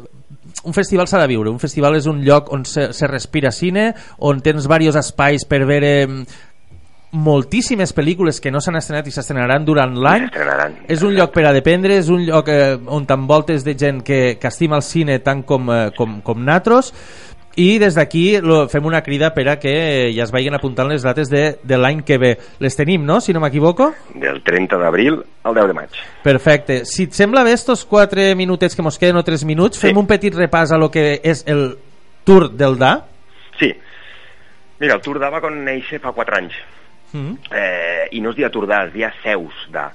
Speaker 2: un festival s'ha de viure. Un festival és un lloc on se, se respira cine, on tens diversos espais per veure mm, moltíssimes pel·lícules que no s'han estrenat i s'estrenaran durant l'any. És un lloc per a dependre, és un lloc eh, on t'envoltes de gent que, que estima el cine tant com, eh, com, com natros i des d'aquí lo- fem una crida per a que ja es vagin apuntant les dates de, de l'any que ve. Les tenim, no?, si no m'equivoco?
Speaker 11: Del 30 d'abril al 10 de maig.
Speaker 2: Perfecte. Si et sembla bé estos 4 minutets que mos queden o 3 minuts, fem un petit repàs a lo que és el Tour del DA.
Speaker 11: Sí. Mira, el Tour d'A va néixer fa 4 anys.
Speaker 2: Mm.
Speaker 11: eh, i no es dia Tordà, es dia Seus d'A.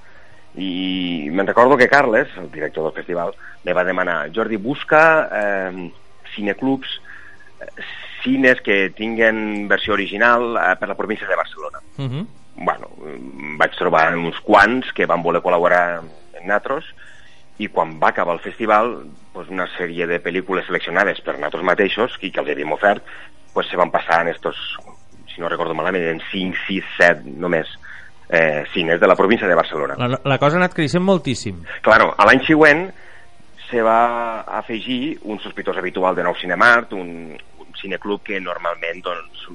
Speaker 11: I me'n recordo que Carles, el director del festival, me va demanar, Jordi, busca eh, cineclubs, eh, cines que tinguen versió original eh, per la província de Barcelona.
Speaker 2: Mm -hmm.
Speaker 11: Bueno, mm, vaig trobar uns quants que van voler col·laborar en natros i quan va acabar el festival, pues una sèrie de pel·lícules seleccionades per natros mateixos i que els havíem ofert, pues se van passar en estos si no recordo malament, en 5, 6, 7 només eh, cines de la província de Barcelona.
Speaker 2: La, la cosa ha anat creixent moltíssim.
Speaker 11: Claro, a l'any següent se va afegir un sospitós habitual de Nou Cinemart, un, un cineclub que normalment doncs,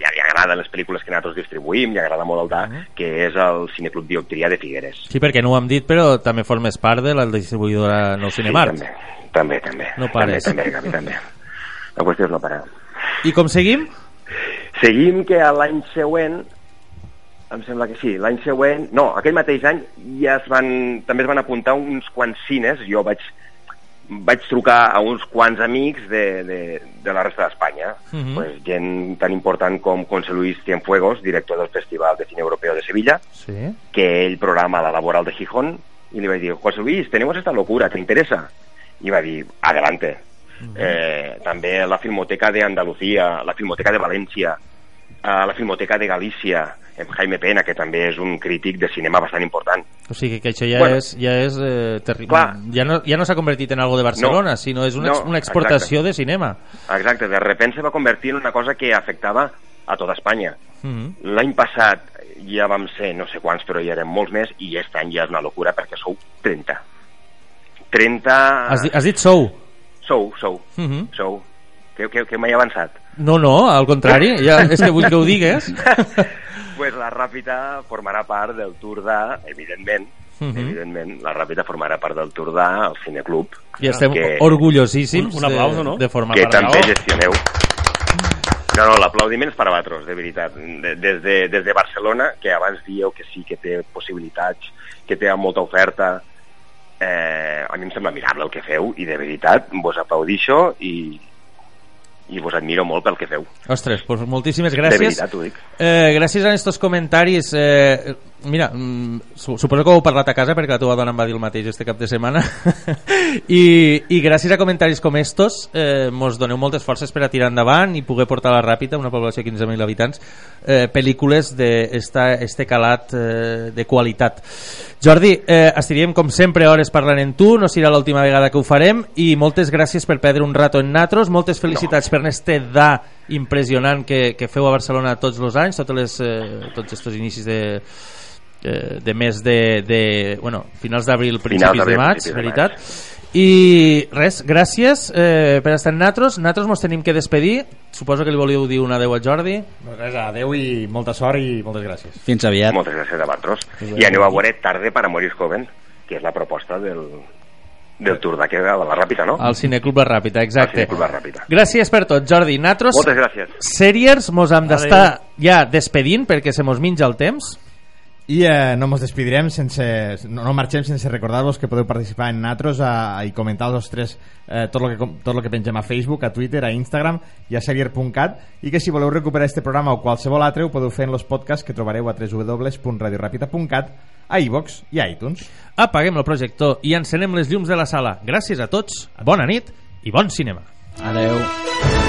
Speaker 11: ja li agrada les pel·lícules que nosaltres distribuïm, li agrada molt el DA, que és el Cineclub Dioptria de Figueres.
Speaker 2: Sí, perquè no ho hem dit, però també formes part de la distribuïdora Nou Cinemart.
Speaker 11: Sí, també, també, també.
Speaker 2: No pares.
Speaker 11: També, també, Gavi, també. La qüestió és no parar.
Speaker 2: I com seguim?
Speaker 11: Seguim que a l'any següent, em sembla que sí, l'any següent, no, aquell mateix any ja es van, també es van apuntar uns quants cines, jo vaig, vaig trucar a uns quants amics de, de, de la resta d'Espanya,
Speaker 2: Mhm.
Speaker 11: pues, gent tan important com José Luis Cienfuegos, director del Festival de Cine Europeo de Sevilla,
Speaker 2: Sí.
Speaker 11: que ell programa la laboral de Gijón, y le vaig dir, José Luis, tenemos esta locura, ¿te interesa? I va dir, adelante. eh, també la Filmoteca de Andalucía, la Filmoteca de València, eh, la Filmoteca de Galícia, amb Jaime Pena, que també és un crític de cinema bastant important.
Speaker 2: O sigui que això ja
Speaker 11: Bueno.
Speaker 2: és, ja és eh, terrible. Ja no, ja no s'ha convertit en algo de Barcelona,
Speaker 11: No.
Speaker 2: sinó és una,
Speaker 11: No,
Speaker 2: una exportació
Speaker 11: exacte.
Speaker 2: de cinema.
Speaker 11: Exacte, de repente se va convertir en una cosa que afectava a tota Espanya.
Speaker 2: Mhm.
Speaker 11: L'any passat ja vam ser no sé quants, però ja érem molts més, i aquest any ja és una locura perquè sou 30. 30...
Speaker 2: Has, di- has dit sou?
Speaker 11: Sou, sou,
Speaker 2: Mhm.
Speaker 11: sou. Que, que, que m'he avançat.
Speaker 2: No, no, al contrari, ja, és que vull que ho digues.
Speaker 11: pues la Ràpita formarà part del Tour d'A, evidentment,
Speaker 2: Mhm.
Speaker 11: evidentment, la Ràpita formarà part del Tour d'A al Cineclub.
Speaker 2: I estem
Speaker 11: que,
Speaker 2: orgullosíssims
Speaker 4: Un- un aplauso,
Speaker 2: de,
Speaker 4: no?
Speaker 2: de formar
Speaker 11: que
Speaker 2: part de
Speaker 11: també gestioneu. No, no, l'aplaudiment és per a vosaltres, de veritat. De, des, de, des de Barcelona, que abans dieu que sí que té possibilitats, que té molta oferta, eh, a mi em sembla mirable el que feu i de veritat vos aplaudixo i, i vos admiro molt pel que feu.
Speaker 2: Ostres, pues moltíssimes gràcies.
Speaker 11: De veritat, ho dic.
Speaker 2: Eh, gràcies a estos comentaris. Eh, mira, mm, su suposo que ho heu parlat a casa perquè la teva dona em va dir el mateix este cap de setmana. I, I gràcies a comentaris com estos eh, mos doneu moltes forces per a tirar endavant i poder portar a la Ràpita, una població de 15.000 habitants, eh, pel·lícules d'este calat eh, de qualitat. Jordi, eh, estaríem com sempre hores parlant en tu, no serà l'última vegada que ho farem i moltes gràcies per perdre un rato en natros, moltes felicitats no. per este da impressionant que, que feu a Barcelona tots els anys, totes les, eh, tots estos inicis de, eh, de mes de, de bueno, finals d'abril, principis de maig, veritat. I res, gràcies eh, per estar en Natros. Natros mos tenim que despedir. Suposo que li volíeu dir una adeu a Jordi.
Speaker 3: Res, adeu i molta sort i moltes gràcies.
Speaker 5: Fins aviat.
Speaker 11: Moltes gràcies a vosaltres. I aneu a veure Tarde para morir joven, que és la proposta del, del Tour de de la Ràpita, no?
Speaker 2: Al Cineclub La Ràpita, exacte.
Speaker 11: Al Cineclub La Ràpita.
Speaker 2: Gràcies per tot, Jordi. Natros,
Speaker 11: Moltes gràcies.
Speaker 2: Seriers, mos hem d'estar ja despedint perquè se mos minja el temps.
Speaker 3: I eh, no ens despedirem sense... No, no marxem sense recordar-vos que podeu participar en Natros a, i comentar els tres eh, tot, lo que, tot lo que pengem a Facebook, a Twitter, a Instagram i a serier.cat i que si voleu recuperar este programa o qualsevol altre ho podeu fer en los podcasts que trobareu a www.radiorapita.cat a iVox i a iTunes.
Speaker 2: Apaguem el projector i encenem les llums de la sala. Gràcies a tots, bona nit i bon cinema.
Speaker 5: Adeu.